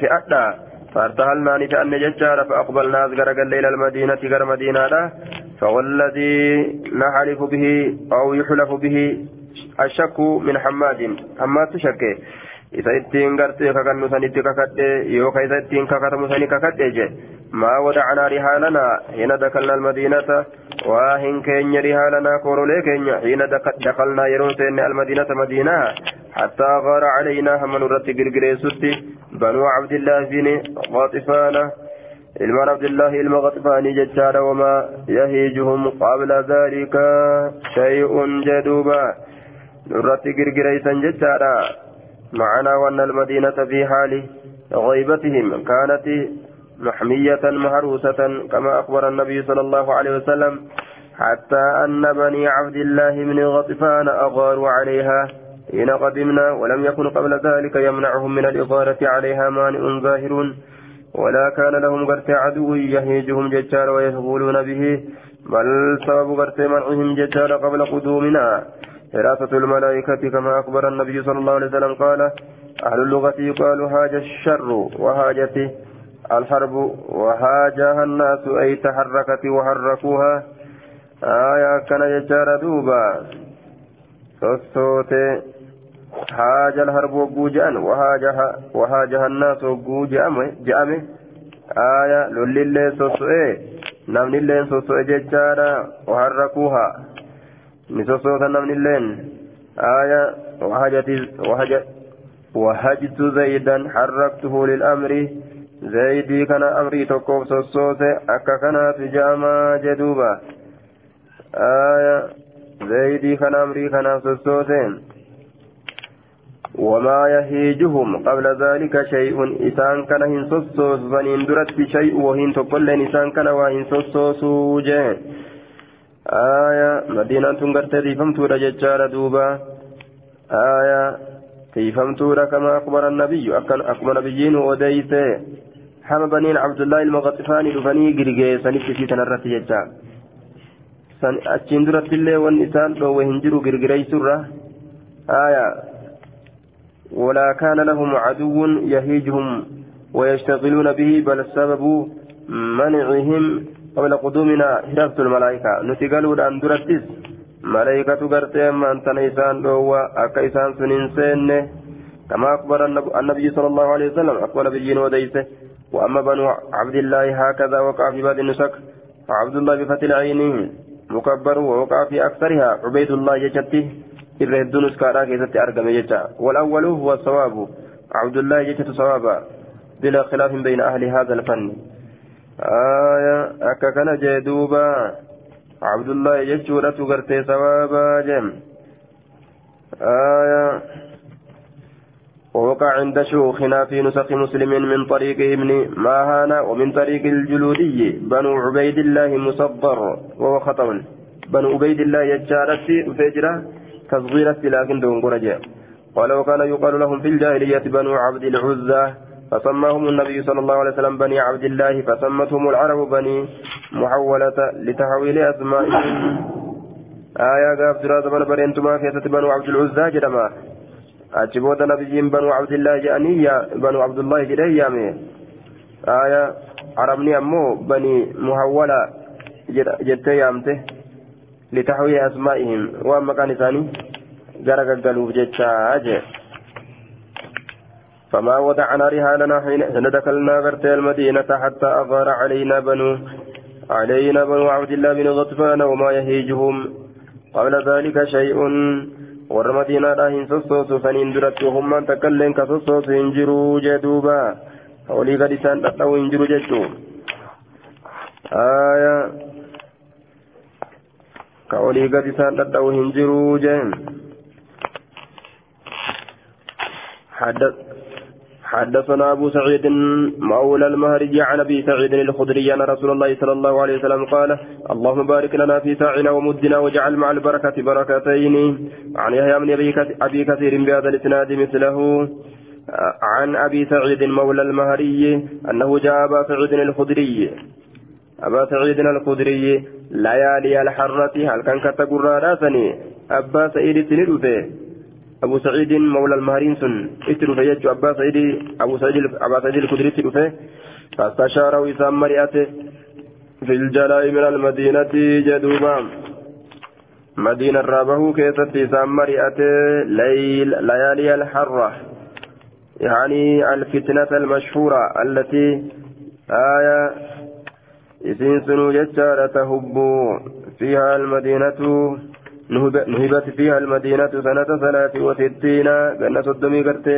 في أدى فارتحلنا نفأن ججار فأقبلنا أزقر إلى المدينة غير مدينة فوالذي نحلف به أو يحلف به الشك من حماد. حماد تشكي isa ittiin gartee kakannu sanitti kakadhe yookaan isa ittiin kakatamu sani kakadhe je maa wadacnaa rihaalanaa hina dakalna almadiinata waa hin keenya rihaalanaa korolee keenya hina dakalnaa yeroo seenne almadiinata madiinaa hattaa gaara calaynaa hamma nurratti girgireessutti banuu cabdillaahi bin qaxifaana ilmaan abdillahi ilma qaxifaanii jechaadha wamaa yahiijuhum qabla daalika shay'un jedhuuba nurratti girgireeysan jechaadha معنا وأن المدينة في حال غيبتهم كانت محمية مهروسة كما أخبر النبي صلى الله عليه وسلم حتى أن بني عبد الله بن غطفان أغاروا عليها حين قدمنا ولم يكن قبل ذلك يمنعهم من الإغارة عليها مانع ظاهر ولا كان لهم قرت عدو يهيجهم ججار ويشغلون به بل سبب قرت منعهم ججار قبل قدومنا. حراسة الملائكة كما أخبر النبي صلى الله عليه وسلم قال أهل اللغة يقال هاج الشر وهاجت الحرب وهاجها الناس أي تحركت وحركوها. آية كان يجار دوبا. صوت هاج الحرب وجوجان وهاجها وهاجها الناس وجوجان جامه آية للي سوسوئ. نمني اللين سوسوئ ججارا وحركوها. نسوسوتا نمني اللين آية وهجت وهجت وهجت زيدا حركته للأمر زيدي كان أمري تقوم سوسوسة أكا كان في جامع جدوبا آية زيدي كان أمري كان سوسوسة وما يهيجهم قبل ذلك شيء إسان كان هن سوسوس فنين درت وهن تقول إسان كان وهن سوسوس آية مدينة قرت تيفمتورا ججارة دوبا آية تيفمتورا كما أخبر النبي أكبر نبيين وديت حمى بنين عبد الله المغطفاني دفني قرقي سنفت في تنرت ججار san achiin duratti illee wanni isaan dhoowwe hin jiru girgiray surra aya لهم عدو يهيجهم ويشتغلون به بل السبب منعهم قبل قدومنا هرفت الملائكة نتقلوا أن درتس ملائكة قرتي ما أنت نيسان هو أكا إسان سنين سين كما أخبر النبي صلى الله عليه وسلم أقبل بجين وديسه وأما بنو عبد الله هكذا وقع في بعض النسك وعبد الله بفتح العين مكبر ووقع في أكثرها عبيد الله يجته الرهد نسكارا كيست أرقم يجتا والأول هو الصواب عبد الله يجت صوابا بلا خلاف بين أهل هذا الفن آية أكا كان جدوبا عبد الله يجورة تغرتي ثوابا جم. آية ووقع عند شيوخنا في نسخ مسلم من طريق ابن ماهانا ومن طريق الجلودي بنو عبيد الله مصدر وهو خطأ. بنو عبيد الله يجارتي فجرة تصغيرة لكن دون قرجة. قال وكان يقال لهم في الجاهلية بنو عبد العزة فسماهم النبي صلى الله عليه وسلم بني عبد الله فسمتهم العرب بني محولة لتحويل أسمائهم آية قاب دراسة من برينتما كيسة بنو عبد العزى جرما أجبوت نبيين بنو عبد الله جانية بنو عبد الله جريامي آية عربني أمو بني محولة جتة يامته لتحويل أسمائهم وأما كان ثاني جرق القلوب جتة أجل فما ودعنا رهاننا حين دخلنا غرت المدينة حتى أغار علينا بنو علينا بنو عبد الله بن غطفان وما يهيجهم. قبل ذلك شيء ور مدينة راهن سوسوس فنين درت وهم من تكلم كسوسوس انجروا جدوبا. ولي قد سان تطو انجروا جدو. آية. كأولي قد سان تدعو هنجرو جين حدث حدثنا أبو سعيد مولى المهرج عن أبي سعيد الخدري أن رسول الله صلى الله عليه وسلم قال اللهم بارك لنا في ساعنا ومدنا واجعل مع البركة بركتين. عن يحيى بن أبي كثير بهذا الإسناد مثله. عن أبي سعيد مولى المهري أنه جاء أبا سعيد الخدري. أبا سعيد الخدري ليالي الحرة هل كان كتقرى راسني أبا سعيد سندوته أبو سعيد مولى المهرين سن. اتلو فيجو أبا سعيد أبو سعيد أبا سعيد الخدري اتلو فيه فاستشار وسام مريئته في الجلاء من المدينة جدوبا. مدينة رابه كيست وسام مريئته ليل ليالي الحرة يعني الفتنة المشهورة التي آية إذن سنو ججارة تهب فيها المدينة نهبت فيها المدينة سنة ثلاث وستين. جنة صدمي قرتي.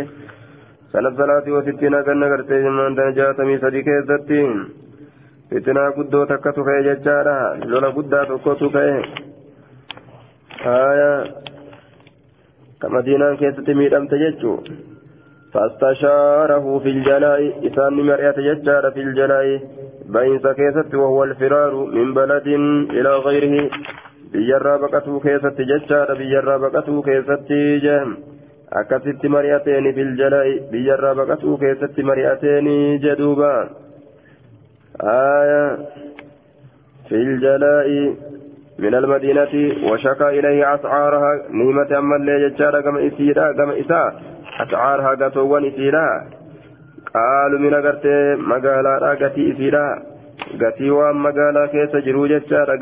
سنة ثلاث وستين جنة قرتي. من دنجاتمي صديق الزتين فتنة قدو تكتو كي ججارة. لولا قدا تكتو كي آية. كمدينة كيست ميدم تججو. فاستشاره في الجلاء. إسان مرئة ججارة في الجلاء. بين سكيست وهو الفرار من بلد إلى غيره. biyyarraa baqatuu keessatti jechaadha biyyarraa baqatuu keessatti jeem akkasitti mari'ateeni filjala'i biyyarraa baqatuu keessatti mari'ateeni jedhuuba آية في الجلاء من المدينة وشكى إليه أسعارها نيمة أما اللي جتشارة كما إسيرا كما إساء أسعارها قطوان إسيرا قالوا من أغرت مقالا قتي إسيرا gatii waan magaalaa keessa jiru jechaadha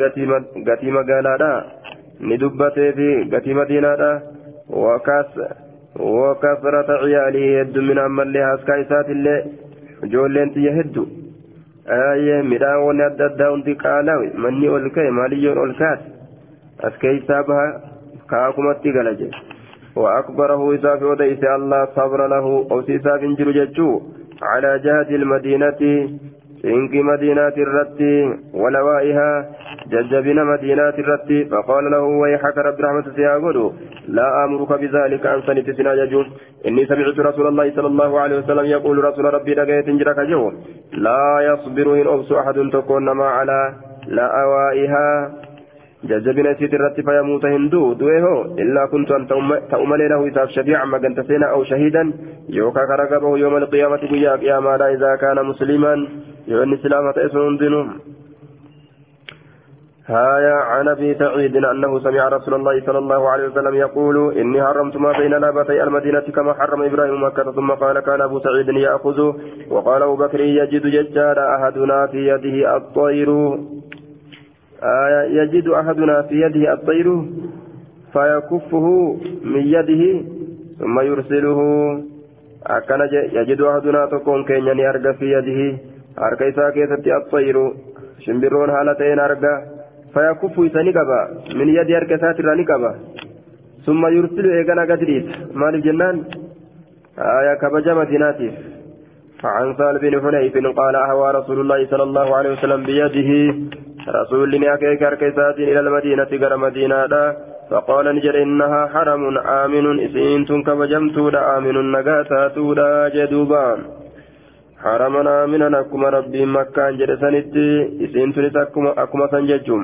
gatii magaalaadha ni dubbatee fi gatii madiinaadha wakasrata ciyaalii heddumina ammallee haskaa isaatillee ijoolleen xiyya heddu aayee midhaan wanni adda addaa hundi qaalawe manni ol ka'e maaliyyoon ol kaate as keeysaa baha kaakumatti gala jedhe وأكبره إساف وديس الله صبر له أو إساف جل جتشو على جهة المدينة سنك مدينة الرتي ولوائها ججبنا مدينة الرتي فقال له ويحك رب رحمة سيقول لا أمرك بذلك أن سنت سناججون إني سمعت رسول الله صلى الله عليه وسلم يقول رسول ربي لقيت جرك جو لا يصبر إن أبس أحد تكون ما على لأوائها. ججبنا سيت الرتي فيموت هندو دويه إلا كنت أن تأمل له إذا شفيعا ما كنت سينا أو شهيدا. يوكا كرقبه يوم القيامة قيا قياما إذا كان مسلما. يوني سلامة اسم دينهم هايا عن أبي سعيد أنه سمع رسول الله صلى الله عليه وسلم يقول إني حرمت ما بين لابتي المدينة كما حرم إبراهيم مكة ثم قال كان أبو سعيد يأخذ وقال أبو بكر يجد ججار أحدنا في يده الطير. آية يجد أحدنا في يده الطير فيكفه من يده ثم يرسله. أكن يجد أحدنا تكون كينيا يرجى في يده. Harka isaa keessatti axxayiru shimbirroon haala ta'een arga fayakuffu isa ni qaba min yadi harka isaatirraa ni qaba summa yursilu eegana gadriit maaliif jennaan aya kabaja madinaatiif فعن سال بن حنيف قال أهوى رسول الله صلى الله عليه وسلم بيده رسول أكيك أركيسات إلى المدينة غير مدينة فقال نجر إنها حرم آمن إسين كبجمت آمن نقاتات جدوبان حرمنا من أكما ربي مكة جلسنت إسين تنس أكما سنججم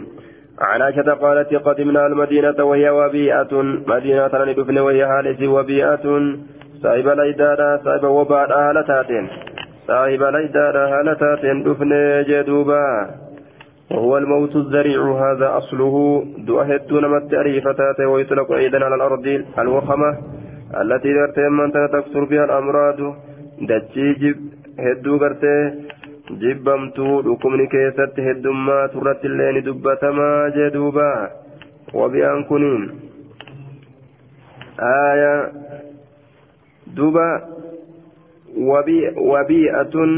عن عائشة قالت قدمنا المدينة وهي وبيئة مدينة ندفن وهي هالس وبيئة صاحب الأيدارة صاحب وباء هالتاتين صاحب الأيدارة هالتاتين دفن جدوبا وهو الموت الذريع هذا أصله دؤهد نمت أريفتات ويطلق أيضا على الأرض الوخمة التي ترتمن تكثر بها الأمراض دجيجب hedduu gartee jibbamtuu dhukkubni keessatti heddummaa turratti illee ni dubbatamaa jee duuba wabi'aan kuniin aaya duuba wabi'atun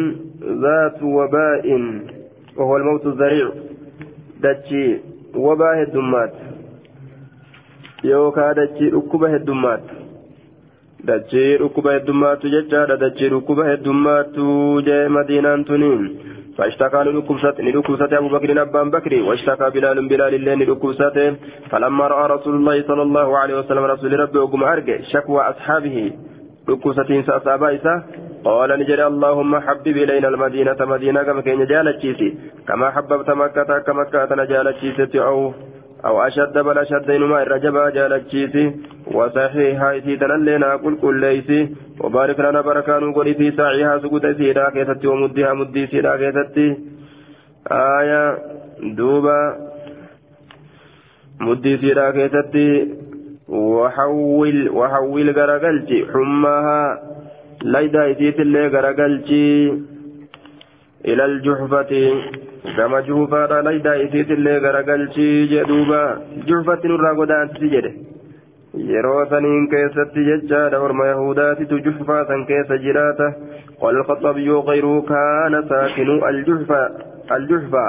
zaatu wabaa'in وهو الموت الذريع دتشي وبا هدمات يوكا دتشي ركوبة هدمات dachee dhukkuba heddummaattu jechaadha. Dachee dhukkuba heddummaattu jee madiinaan tuniin فاشتكى لنكبسة لنكبسة أبو بكر أبان بكر واشتكى بلال بلال اللين لنكبسة فلما رأى رسول الله صلى الله عليه وسلم رسول ربي وقم أرجع شكوى أصحابه لنكبسة سأصابا إسا قال نجري اللهم حبب إلينا المدينة مدينة كما كان جالتشيسي كما حببت مكة كما كانت نجالتشيسي أو أو أشد بل أشد إنما الرجبا جالتشيسي وصحيحها إسي تنلينا قل كل ليسي وبارك لنا بركان قل في ساعها سقوط سيدا كيستي ومدها مدي سيدا كيستي. آية دوبا. مدي سيدا كيستي. وحول وحول غرقلتي حماها. ليدا إسيت اللي غرقلتي إلى الجحفة. كما جوفا ليدا إسيت اللي غرقلتي جدوبا. جحفة نرى قدان تجده yeroo saniin keessatti jechaadha orma yahudaatitu juhfaa san keessa jiraata. قال الخطابي غيره كان ساكن الجحفة الجحفة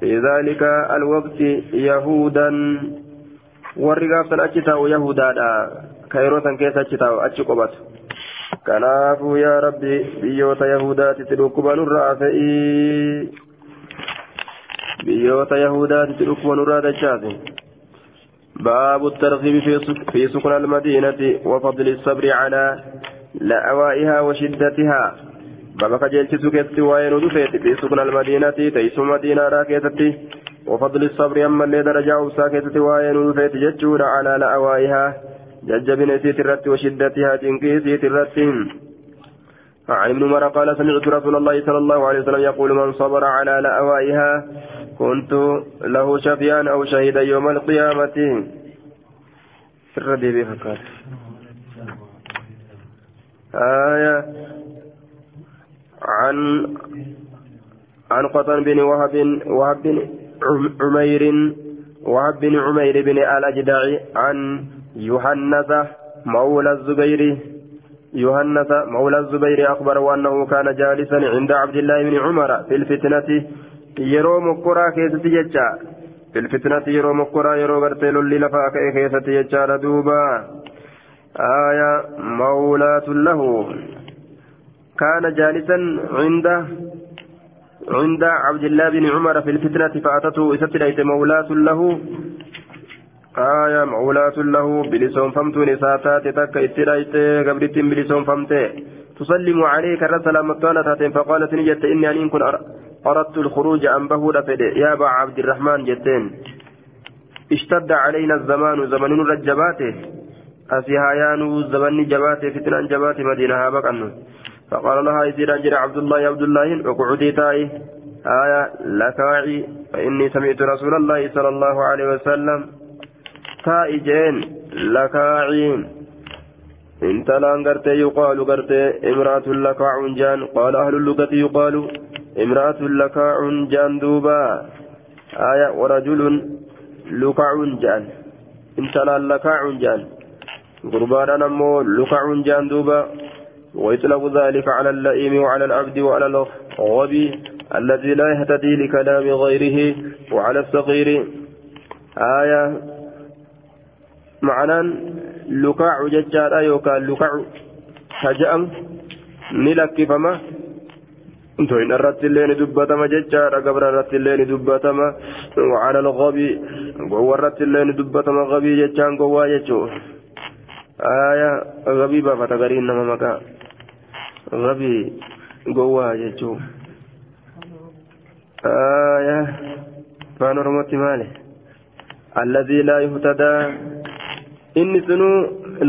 في ذلك الوقت يهودا والرقاب سنأتشتاو يهودا كيرو سن كيس أتشتاو أتشقبت كنافو يا ربي بيوت يهودا تتلوكبا نرى فإي بيوت يهودا تتلوكبا نرى دجاتي باب الترغيب في سكن المدينة وفضل الصبر على لأوائها وشدتها. بابا كجلت سكت وين دفيت في سكن المدينة تيس مدينة راكيتتي وفضل الصبر أما اللي درجة ساكتة وين دفيت جتشور على لأوائها. ججبن سيت الرت وشدتها تنكي سيت الرت عن ابن عمر قال سمعت رسول الله صلى الله عليه وسلم يقول من صبر على لأوائها كنت له شفيعا أو شهيدا يوم القيامة. الردي بفكار آية. عن عن قطن بن وهب وهب بن عمير وهب بن عمير بن الأجدع عن يهنث مولى الزبير. يهنث مولى الزبير أخبره أنه كان جالسا عند عبد الله بن عمر في الفتنة. Yeroo mokkoraa keessatti jecha. Filfitnatti yeroo mokkoraa yeroo gartee lolli lafaa ka'e keessatti jechaadha duuba. آية مولاة له كان جالسا عند عند عبد الله بن عمر في الفتنة فأتته إستليت مولاة له آية مولاة له بلسون فمت نساتات تك استليت قبرت بلسون فمت تسلم عليك الرسل مطالة فقالت نجت إني أن كن أردت الخروج عن بهودة فدي. يا أبا عبد الرحمن جتين. اشتد علينا الزمان زمن رجباته. أسيهايان زمن جباته فتنة جباته مدينة هابك فقال لها يزيد أجر عبد الله يا عبد الله اقعدي تاي آية لكاعي فإني سمعت رسول الله صلى الله عليه وسلم تاي جين لكاعي انت لا غرتي يقال غرتي امرأة لكاع جان قال أهل اللغة يقال امرأة لكاع جان دوبا. آية ورجل لكاع جان. انت لا لكاع جان. قربانا نمو لكاع جان دوبا. ويطلق ذلك على اللئيم وعلى العبد وعلى الغبي الذي لا يهتدي لكلام غيره وعلى الصغير. آية معنى لكاع ججارا يوكا لكاع هجأم نلكفما توين الرت اللين دبتما ججارا قبر الرت اللين دبتما وعلى الغبي قوى الرت اللين دبتما غبي ججان قوى ججو. آية غبي بابا تغرين نما مكا غبي قوى ججو. آية فانرمت ماله الذي لا يهتدى. إني سنو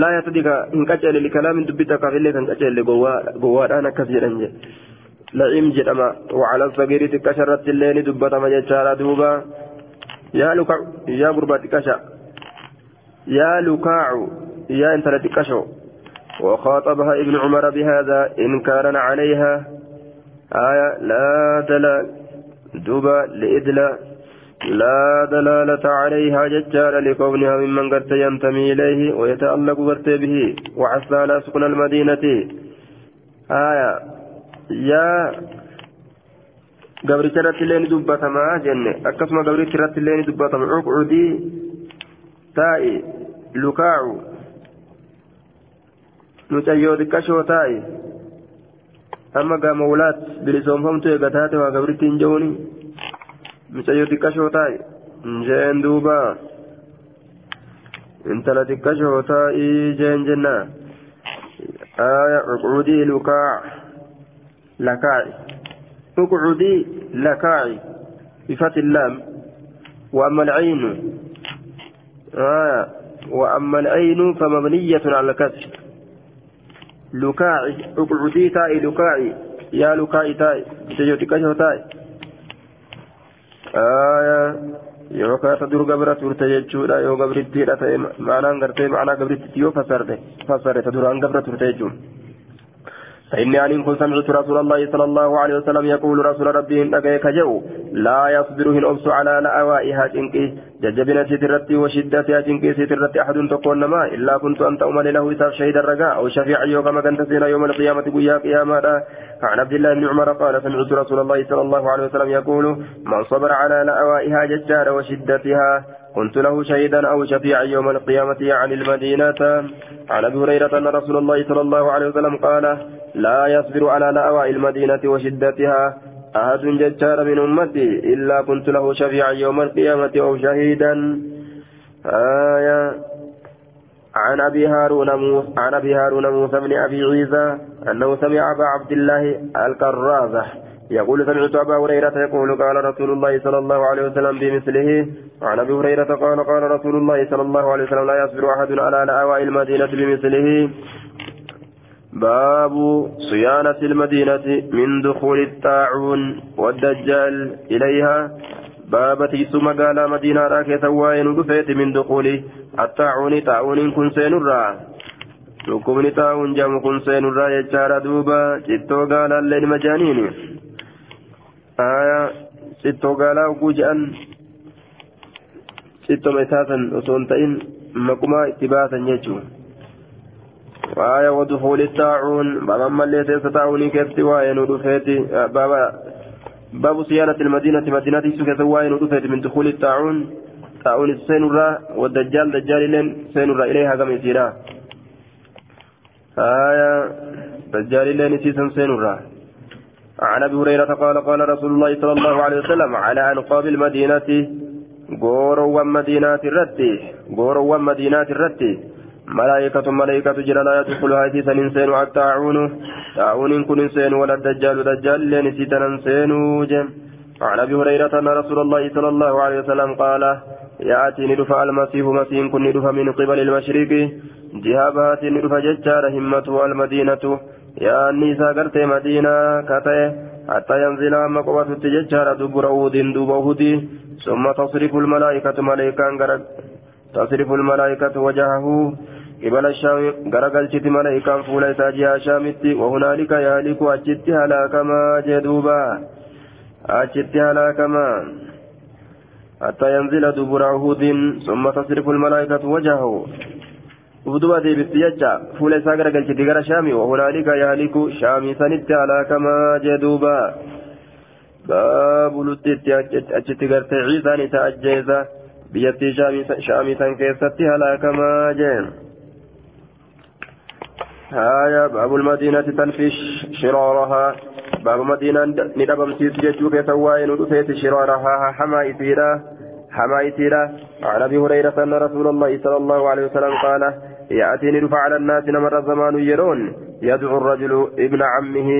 لا يهتدي إن كتل لكلام دبتك اللي كان كتل قوى قوى أنا كثيرا جي. لئيم جدما وعلى الصغير تكشرت الليل دبتما جتشارا دوبا. يا لكع يا غربة تكشا. يا لكاع يا انت تكشو. وخاطبها ابن عمر بهذا إنكارا عليها. آية لا دلال دوبا لإدلا لا دلالة عليها ججال لكونها ممن قد ينتمي إليه ويتألق قرت به وعسى لا سكن المدينة. آية yaa gabricha irratti illee ni dubbatamaa jenne akkasuma gabricha irratti illee ni dubbatama cuqcudii taa'i lukaacu mucayyoo xiqqashoo taa'i amma gaa mawlaat bilisoomfamtu eega taate waa gabritti hin jehuuni mucayyoo xiqqashoo taa'e njeen duuba intala xiqqashoo taa'ii jeen jenna آية اقعدي لكاع لكاعي اقعدي لكاعي بفتح اللام وأما العين آية وأما العين فمبنية على الكسر لكاعي اقعدي تاي لكاعي يا لكاعي تاي تجوتي كشو تاي آية yoo kaata dur gabra turte jechuudha yoo gabrittiidha ta'e maanaan gartee maanaa gabritti yoo fassarte fassare ta duraan gabra turte jechuudha. فإني أن كنت سمعت رسول الله صلى الله عليه وسلم يقول رسول ربي إن أجيك جو لا يصبر أبس على لأوائها جنكي ججبنا سترتي وشدتها جنكي سترتي أحد تكون ما إلا كنت أنت أمل له إساف شهيد الرجاء أو شفيع يوم كنت سينا يوم القيامة قيا قياما عن عبد الله بن عمر قال سمعت رسول الله صلى الله عليه وسلم يقول من صبر على لأوائها ججار وشدتها كنت له شهيدا أو شفيعا يوم القيامة عن المدينة. عن أبي هريرة أن رسول الله صلى الله عليه وسلم قال لا يصبر على لأواء المدينة وشدتها أحد ججار من أمتي إلا كنت له شفيعا يوم القيامة أو شهيدا. آية. عن أبي هارون موسى عن أبي هارون موسى بن أبي عيسى أنه سمع أبا عبد الله الكرازة يقول سمعت أبا هريرة يقول قال رسول الله صلى الله عليه وسلم بمثله وعن أبي هريرة قال قال رسول الله صلى الله عليه وسلم لا يصبر أحد على لأواء المدينة بمثله. باب صيانة المدينة من دخول الطاعون والدجال إليها. باب تيسو مقالة مدينة راكي سواين دفيت من دخول الطاعون. طاعون كن سينرا dhukkubni taa'uun jamu kun seenurraa jechaadha duuba cittoo gaalaa illee majaaniini hin ta'in maqumaa itti baasan jechuun aya wadufuuli taa'uun baaba ammallee teessa taa'uunii keessatti waa'ee nu dhufeeti baaba baabu siyaanati ilmadiinati madiinati isu keessa waa'ee nu dhufeeti min dukuuli taa'uun taa'uun seenurraa wadajjaal dajjaal illeen seenurraa ilee hagama isiidha آية دجال الله نسيسا سينورا عن أبي هريرة قال قال رسول الله صلى الله عليه وسلم على أنقاب المدينة غورو مدينة الرتي غورو مدينة الرتي ملائكة ملائكة جل لا يدخلها سيسا إنسان الطاعون طاعون كن إنسان ولا الدجال دجال الله نسيتا إنسان عن أبي هريرة أن رسول الله صلى الله عليه وسلم قال يأتي ندفع المسيح مسيح كن ندفع من قبل المشرق. جهة بهات ندفع ججار همته المدينة. يا النساء قرت مدينة كتئ حتى ينزل أما قوة تججار دبر أود دوب أهدي ثم تصرف الملائكة ملائكة تصرف الملائكة وجهه قبل الشام غرقل جت ملائكة فولا ساجها شامتي وهنالك يهلك أجت هلاكما جدوبا أجت هلاكما حتى ينزل دبر عهود ثم تصرف الملائكة وجهه ودوبا دي بسيجا فول ساغر قلت ديغر شامي. وهنالك يهلك شامي سنت على كما جدوبا. باب لتت أجت قرت عيسى نتأجيزا بيتي شامي شامي سنكيستي على كما جين هايا باب المدينة تنفش شرارها. باب مدينة ندبم سيس جيتشوك سواين ودفيت شرارها. حما إثيرا حما إثيرا عن أبي هريرة أن رسول الله صلى الله عليه وسلم قال يأتيني رفع على الناس نمر الزمان يرون يدعو الرجل ابن عمه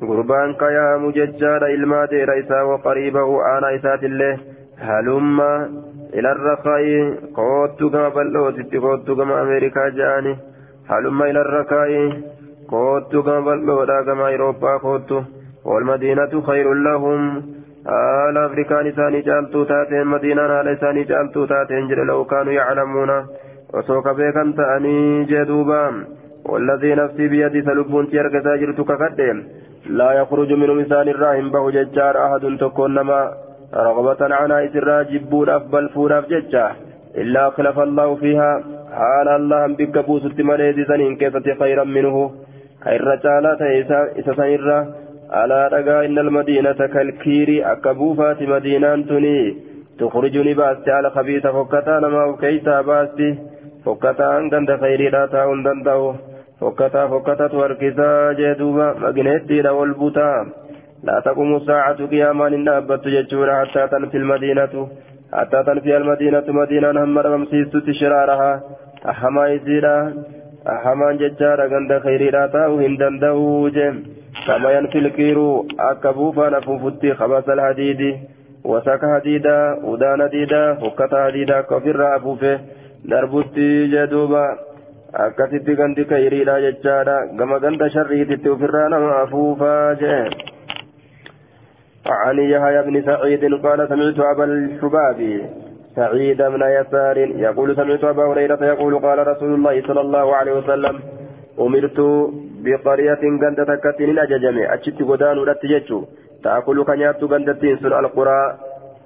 قربان كيا مججار إلما دير إسا وقريبه آنا إسات الله هلم إلى الرخاء قوت كما بلوت قوت كما أمريكا جاني هلم إلى الرخاء قوت كما بلوت كما أوروبا قوت والمدينة خير لهم آل أفريكان إساني جالتو تاتين مدينة آل إساني جالتو تاتين جل لو كانوا يعلمون وسوك بيكن تأني جدوبا. والذي نفسي بيدي سلبون تيرك تاجرت كقدم لا يخرج من مثال الراهن به ججار أحد تكون نما رغبة عن عيس الراجب أفبل فور أفججا إلا خلف الله فيها. حال الله بك بوسط مليز سنين كيسة خيرا منه. خير رجالة إسا سنرا على رقا إن المدينة كالكير أكبوفات مدينة تني تخرجني بأستي على خبيث فكتا نما وكيتا بأستي. فكتا أن كنت خيري لا تاون دندو فكتا فكتا توركسا جدوبا مجنتي لول بوتا لا تقوم الساعة قياما إن أبت جتشورا حتى تنفي المدينة حتى تنفي المدينة مدينة هم رمسيس شرارها أحما يسيرا أحما ججارا غند خيرا تاو هندن دوجم كما ينفي الكيرو أكبوفا نفوفتي خبث الحديد وسك حديدا ودان ديدا فكتا حديدا كفر أفوفه دربتي جدوبا akkasitti gandi kayriidha jechaadha. Gama ganda sharriititti ofirraa nama afuufaa jee. عن يحيى بن سعيد قال سمعت أبا الحباب سعيد بن يسار يقول سمعت أبا هريرة يقول قال رسول الله صلى الله عليه وسلم أمرت بقرية غندة تكتين أججمي أجت غدان ولتججو تأكل كنيات غندتين سن القرى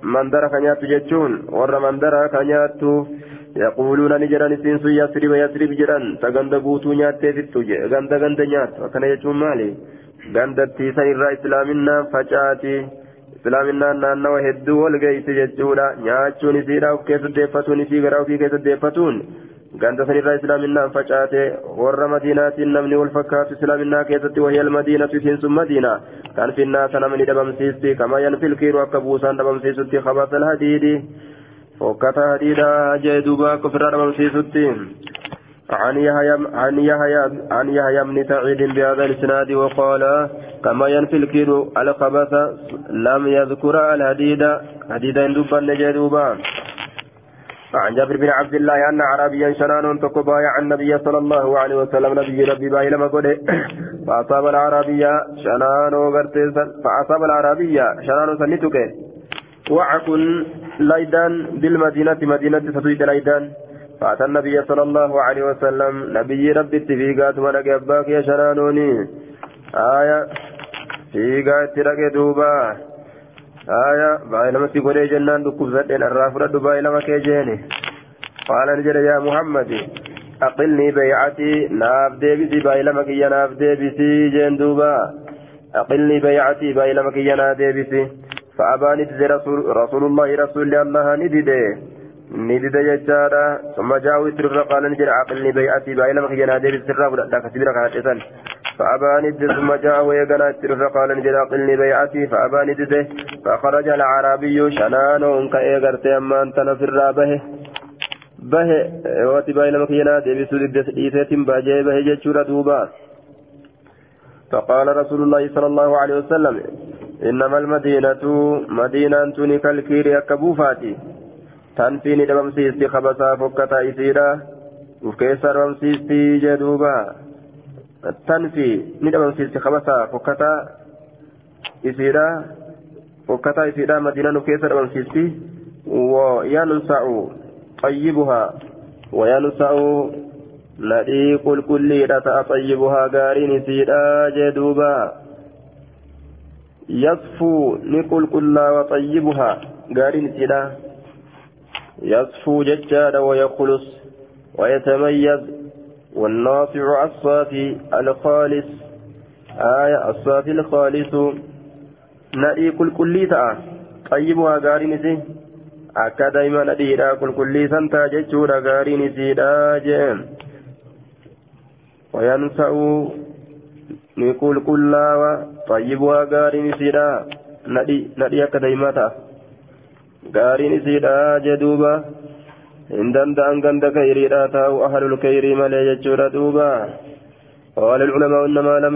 مندر كنيات ججون ور مندر كنيات يقولون نجران سين سو يسرب يسرب جران تغند بوتو نيات تيتو غند غند نيات. وكان يجون مالي. غندتي سنرى إسلامنا فجاتي. إسلامنا نانوا هدو والغيث ججولا. نياتشون سيرا وكيس ديفتون في غراو في كيس ديفتون. غند سنرى إسلامنا فجاتي. ور مدينات نمني والفكات إسلامنا كيست وهي المدينة سين مدينة. كان في الناس نمني دبم سيستي. كما ينفي الكير وكبوسان دبم سيستي. خبث الهديد فوكتا هديدا جيدوبا كفر رمسيسوتين عن يحيى عن يحيى عن يحيى بن سعيد بهذا الإسناد وقال كما ينفي الكيل الخبث لم يذكر الهديد هديدا دبا نجدوبا عن جابر بن عبد الله أن عربيا شنان تقبايع النبي صلى الله عليه وسلم. نبي ربي باي لما قد فأصاب العربية شنان فأصاب العربية شنان سنتك وعكن لايدان بالمدينة مدينة ستويد لايدان فأتى النبي صلى الله عليه وسلم. نبي ربي اتفيقات ولك أباك يا شرانوني آية فيقات لك دوبا. آية بأي لما تقولي جنان دكوب زدين الرافرة دباي لما كيجيني قال نجد يا محمد أقلني بيعتي ناف ديبسي بأي لما كي ناف ديبسي جين دوبا. أقلني بيعتي بأي لما كي ناف ديبسي فأبى رسول, رسول الله رسول الله ندد ندد ججارا ثم جاء وتر قال نجر عقلني بيعتي بأين مخينا دير السر ولا كثيرا كاتسا فأبى ثم جاء ويقنا وتر قال نجر عقلني بيعتي فأبى ندد فخرج العربي شنان كأيغرت أما أنت نفر به به واتي بأين مخينا دير سودة باجي به ججورا دوبا فقال رسول الله صلى الله عليه وسلم إنما المدينة مدينة توني كالكيري أكبوفاتي تنفيني دبمسيستي خبسا فكتا إسيرا. وكيسا دبمسيستي جدوبا. تنفي ندبمسيستي خبسا فكتا إسيرا. فكتا إسيرا مدينة وكيسا دبمسيستي. وينسع طيبها. وينسع ندي قل كل طيبها قارين إسيرا جدوبا. يصفو نقول كلا وطيبها. قارين سلا يصفو ججال ويخلص. ويتميز. والناصع الصافي الخالص. آية الصافي الخالص. نأي كل كليتا طيبها قارين سي akka daa'ima nadhiidha qulqulliisan taa jechuudha gaariin isiidha jeen wayansa'u xayyibuhaa gaariin isiidha nadhi akka daa'imaa ta'a gaariin isiidha jee duuba hin danda'an ganda kayriidha taa'u ahlul kayrii malee jechuudha duuba قال العلماء إنما لم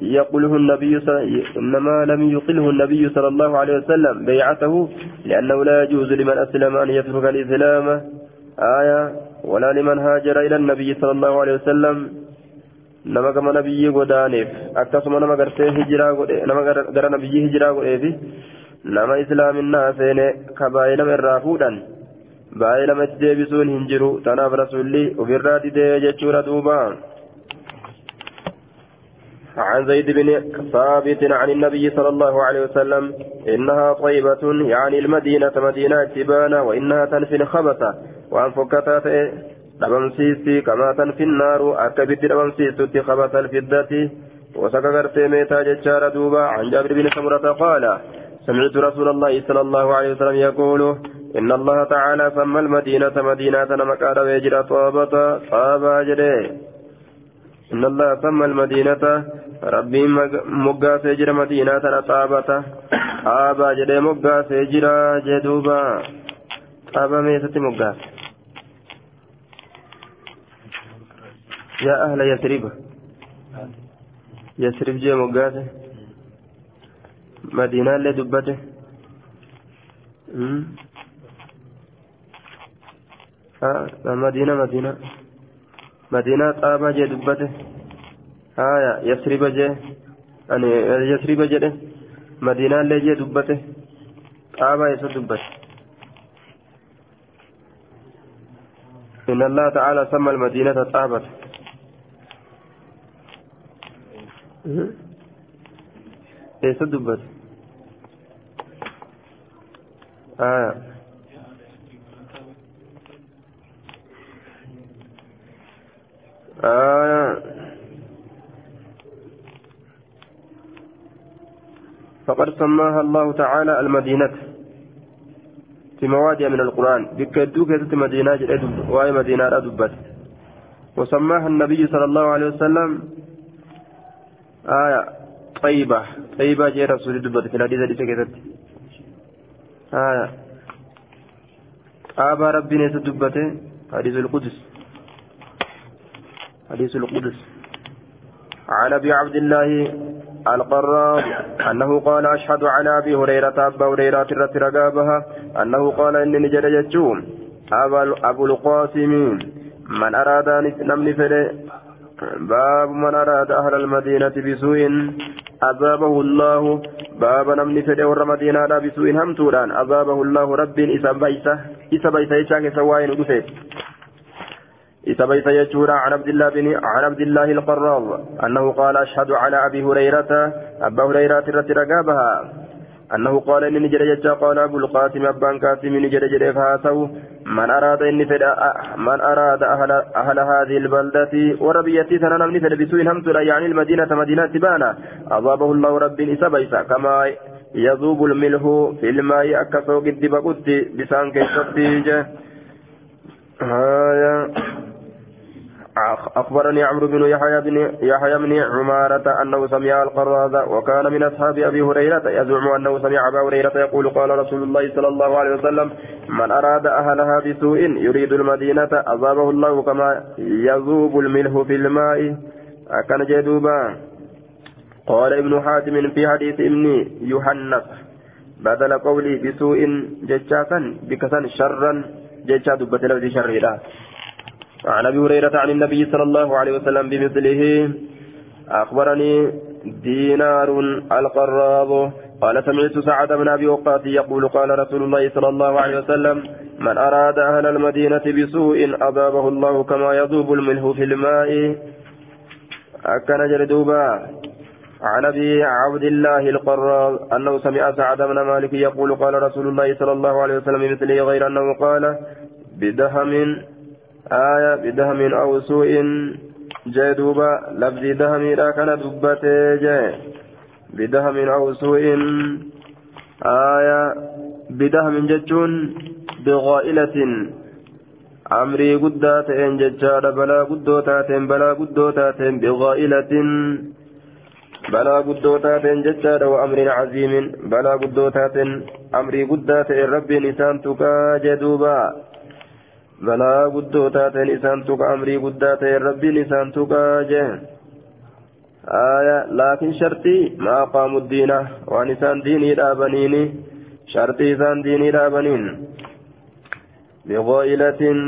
يقله النبي إنما لم يقله النبي صلى الله عليه وسلم بيعته لأنه لا يجوز لمن أسلم أن يترك الإسلام آية ولا لمن هاجر إلى النبي صلى الله عليه وسلم nama gama nabiyyi godaaneef akkasuma nama gartee hijiraa godhe nama gara nabiyyi hijiraa godheefi nama islaaminaa seene ka baay'ee nama irraa fuudhan baay'ee namatti deebisuun hin jiru tanaaf rasuulli ofirraa didee jechuudha duuba عن زيد بن ثابت عن النبي صلى الله عليه وسلم إنها طيبة يعني المدينة مدينة تبانة وإنها تنفي الخبث وأن فكتات dhabamsiisti kamaa tanfi naaru akka ibiddi dhabamsiistutti qabata alfiddati وسكا غرتي ميتا جتشارا دوبا عن جابر بن سمرة قال سمعت رسول الله صلى الله عليه وسلم يقول إن الله تعالى سمى المدينة مدينة مكان ويجرى طابة طابة جري إن الله سمى المدينة ربي مقا سيجر مدينة طابة آبا جدي مقا سيجر جدوبا طابة ميسة مقا يا أهل يثرب. يثرب جي مقا مدينة اللي دبته. آه مدينة مدينة. مدينة طابة جي دبته. آية يثرب جي. أني يثرب جي مدينة اللي جي دبته. طابة دبته. إن الله تعالى سمى المدينة طابة. Eessa dubbate aya فقد سماها الله تعالى المدينة. في موادع من القرآن. بكدوك مدينة وهي مدينة أدبت وسماها النبي صلى الله عليه وسلم. آية طيبة. طيبة جاء رسول دبت في الحديث الذي سكتت آية آبا ربي نيس دبت حديث القدس حديث القدس عن أبي عبد الله القراب أنه قال أشهد على أبي هريرة أبا هريرة رقابها أنه قال إني نجد جتشوم أبو القاسم من أراد نمني فله باب من أراد أهل المدينة بسوء عذابه الله. باب نمني فده ور مدينة بسوء همتوران عذابه الله رب إسا بيسة. إسا بيسة يشاك سواين ودفت إسا بيسة يجورا عن عبد الله بن عن عبد الله القراض. أنه قال أشهد على أبي هريرة. أبا هريرة رقابها. أنه قال إني نجد قال أبو القاسم أبان قاسم نجد جد فهاتوا من أراد إني فدا من أراد أهل, أهل هذه البلدة وربيتي سنة من فدا بسوء همت يعني المدينة مدينة بانا أضابه الله رب إسا كما يذوب الملح في الماء أكسو قد بقد بسان كيستيجه آية أخبرني عمرو بن يحيى بن يحيى بن عمارة أنه سمع القراذ وكان من أصحاب أبي هريرة يزعم أنه سمع أبا هريرة يقول قال رسول الله صلى الله عليه وسلم من أراد أهلها بسوء يريد المدينة أصابه الله كما يذوب الملح في الماء أكن جدوبا. قال ابن حاتم في حديث ابن يحنس بدل قولي بسوء ججاسا بكسن شرا ججا دبت لفظ شر عن أبي هريرة عن النبي صلى الله عليه وسلم بمثله أخبرني دينار القراب. قال سمعت سعد بن أبي وقاص يقول قال رسول الله صلى الله عليه وسلم من أراد أهل المدينة بسوء اضابه الله كما يذوب الملح في الماء. أكن جلدوبا عن أبي عبد الله القراب أنه سمع سعد بن مالك يقول قال رسول الله صلى الله عليه وسلم بمثله غير أنه قال بدهم آية بدهم أو سوء جاء دوبا لفظ دهم لا كان دبته جاء بدهم أو سوء آية بدهم جتون بغائلة أمري قدات إن ججار بلا قدوتات بلا قدوتات بغائلة بلا قدوتات ججار وأمر عظيم بلا قدوتات أمري قدات رب نسان تكا جدوبا balaa guddoo taateen isaan tuqa amrii guddaa ta'e rabbiin isaan tuqaa jeen laakiin shartii maa diina? Waan isaan diinii dhaabaniini shartii isaan diinii dhaabaniin. Biqoo'ilatin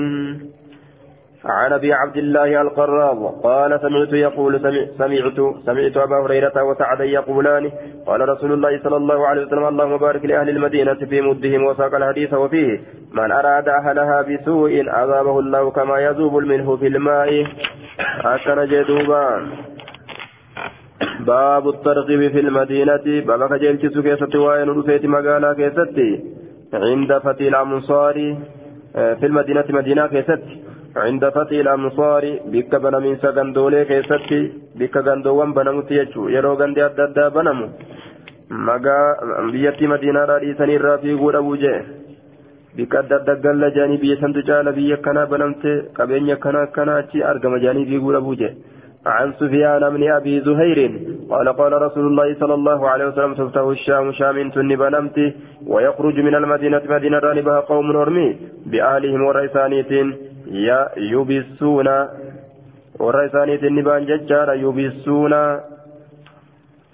عن أبي عبد الله القراض قال سمعت يقول سمعت سمعت أبا هريرة وسعدا يقولان قال رسول الله صلى الله عليه وسلم اللهم بارك لأهل المدينة في مدهم وساق الحديث وفيه من أراد أهلها بسوء عذابه الله كما يذوب الملح في الماء. هكذا جدوبا. باب الترغيب في المدينة. بابك جلت كيست وين رفيت مقالا كيست عند فتي الامصار في المدينة مدينة كيست عند فتح الأمصار بك بنمين سغندولي كيستي بك غندوان بنمت يجو يرو غندي أدى بنمو. مغا بيتي مدينة رادي سنير رافي غور أبو جي بك أدى قل جاني بي سنتو جال بي كنا بنمت قبين كنا كنا أرقم جاني في غور أبو جي عن سفيان بن أبي زهير قال قال رسول الله صلى الله عليه وسلم تفتح الشام شام تنب نمت ويخرج من المدينة مدينة رانبها قوم أرمي بأهلهم ورئيسانيت يبسون ورئيسانيت نبان ججار يبسون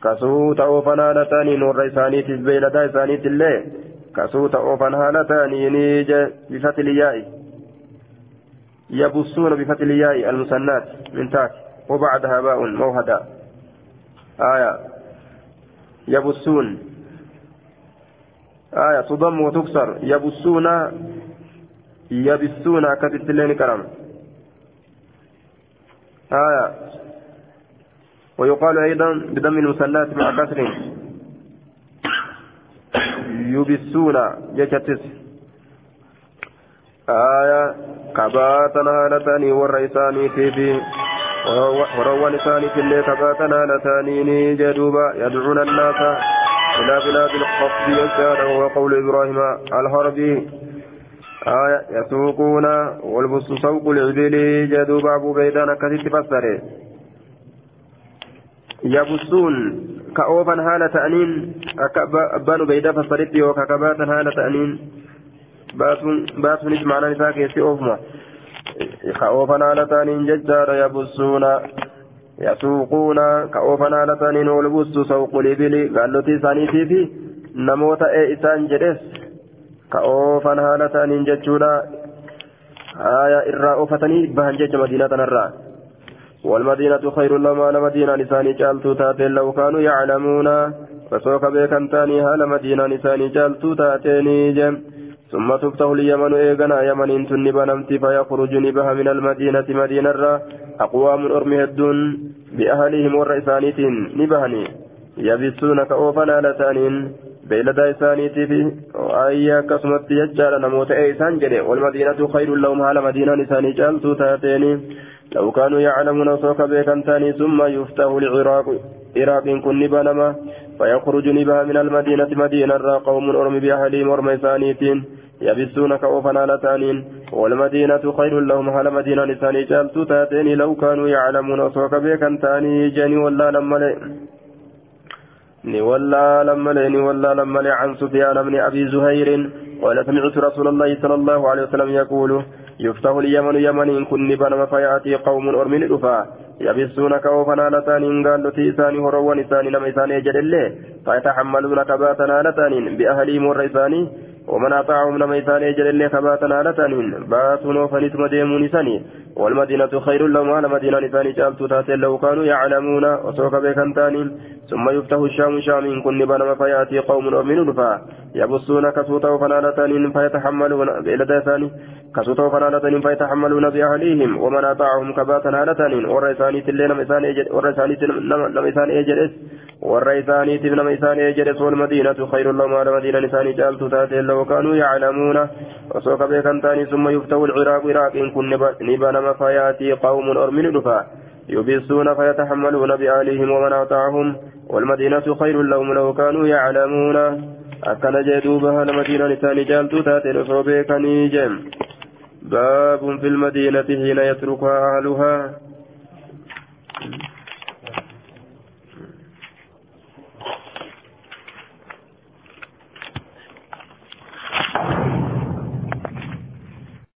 كسوت أوفن هالتانين ورئيسانيت بيلدا إسانيت الله كسوت أوفن هالتانين بفتح الياء. يبصون بفتح الياء المسنات من تحت وبعدها باء موهدا. آية. يبصون آية. تضم وتكسر. يبصون يبصون كتبت لين كرم. آية. ويقال أيضا بدم المثنات مع كسر. يبصون يكتس. آية. كباتنا هالتاني والرئيساني في وروان ثاني في الليل كباتنا لتانيني جدوبا يدعون الناس إلى بلاد الخفض يزداد وهو قول إبراهيم الهربي. آية يسوقون والبس سوق العبيل جدوبا أبو بيدان كثير تفسره يبصون كأوفا هالة أنين أبان بيدا فسرت يوكا كباتا هالة أنين باتون باتون اسمعنا نساك يسي أوفما. كأوفن على تانين ججار يبصون يسوقون كأوفن على تانين والبس سوق الإبل قالوا تيسانيتي في نموت إيه إسان جدس كأوفن على تانين ججونا آية إرى أوفتني بهن جج مدينة نرى والمدينة خير لهم على مدينة نساني جالتو تاتين لو كانوا يعلمون فسوك بيكن تاني هال مدينة نساني جالتو تاتيني جم ثم تفتح اليمن إيغنا يمن تنب نمتي فيخرج نبها من المدينة مدينة را أقوام أرمي الدون بأهلهم والرئسانيت نبهني يبسون isaaniitii fi ayyaa akkasumatti jechaadha namoota ee isaan jedhe walmadiinatu khayrun lahum haala madiinaan isaanii caaltuu taateeni law kaanuu yaclamuuna osoo ka beekan taanii summa yuftahu lciraaqu iraaqiin kun ni banama فيخرج نبها من المدينة مدينة قوم أرم بأهلهم ورم إسانيتين يبسون كأوفنا لتانين والمدينة خير لهم هل مدينة لساني جالتو تاتين لو كانوا يعلمون. وصوك بيكا تاني جاني ولا لما ni wallaa lammalee ni wallaa lammalee can sufyaan bni abi zuhayrin قال سمعت رسول الله صلى الله عليه وسلم يقول يفتح اليمن يمن كن بنما فيأتي قوم يبسون كوفنا لتان قال لتيسان هروا نسان لما إسان يجد الله فيتحملون كباتنا لتان بأهلهم والرئسان ومن أطاعهم لما إسان يجد الله كباتنا لتان باتون فنسم ديمون سني. والمدينة خير لهم على مدينة نسان جالت تاتي لو كانوا يعلمون. وسوك بكنتان ثم يفتح الشام شام كن بنما فيأتي قوم أرمن رفا. يبصون كسوتا فنالتان فيتحملون بإلى ثاني. كسوتا فنالتان فيتحملون بأهليهم. ومن أطاعهم كباتا نالتان ورئيساني تلين مسان ورئيساني تبن مسان إجدس والمدينة خير لهم على مدينة نسان جالت تاتي لو كانوا يعلمون وسوك بيكنتان ثم يفتح العراق عراق إن كن نبان فياتي قوم أرمن دفا يبصون فيتحملون بآلهم ومن أطاعهم والمدينة خير لهم لو كانوا يعلمون duuba haala madiinaan isaanii jaaltuu taateen osoo beekanii jeem. Baabun fil madiinati hiina yatrukaa ahluhaa.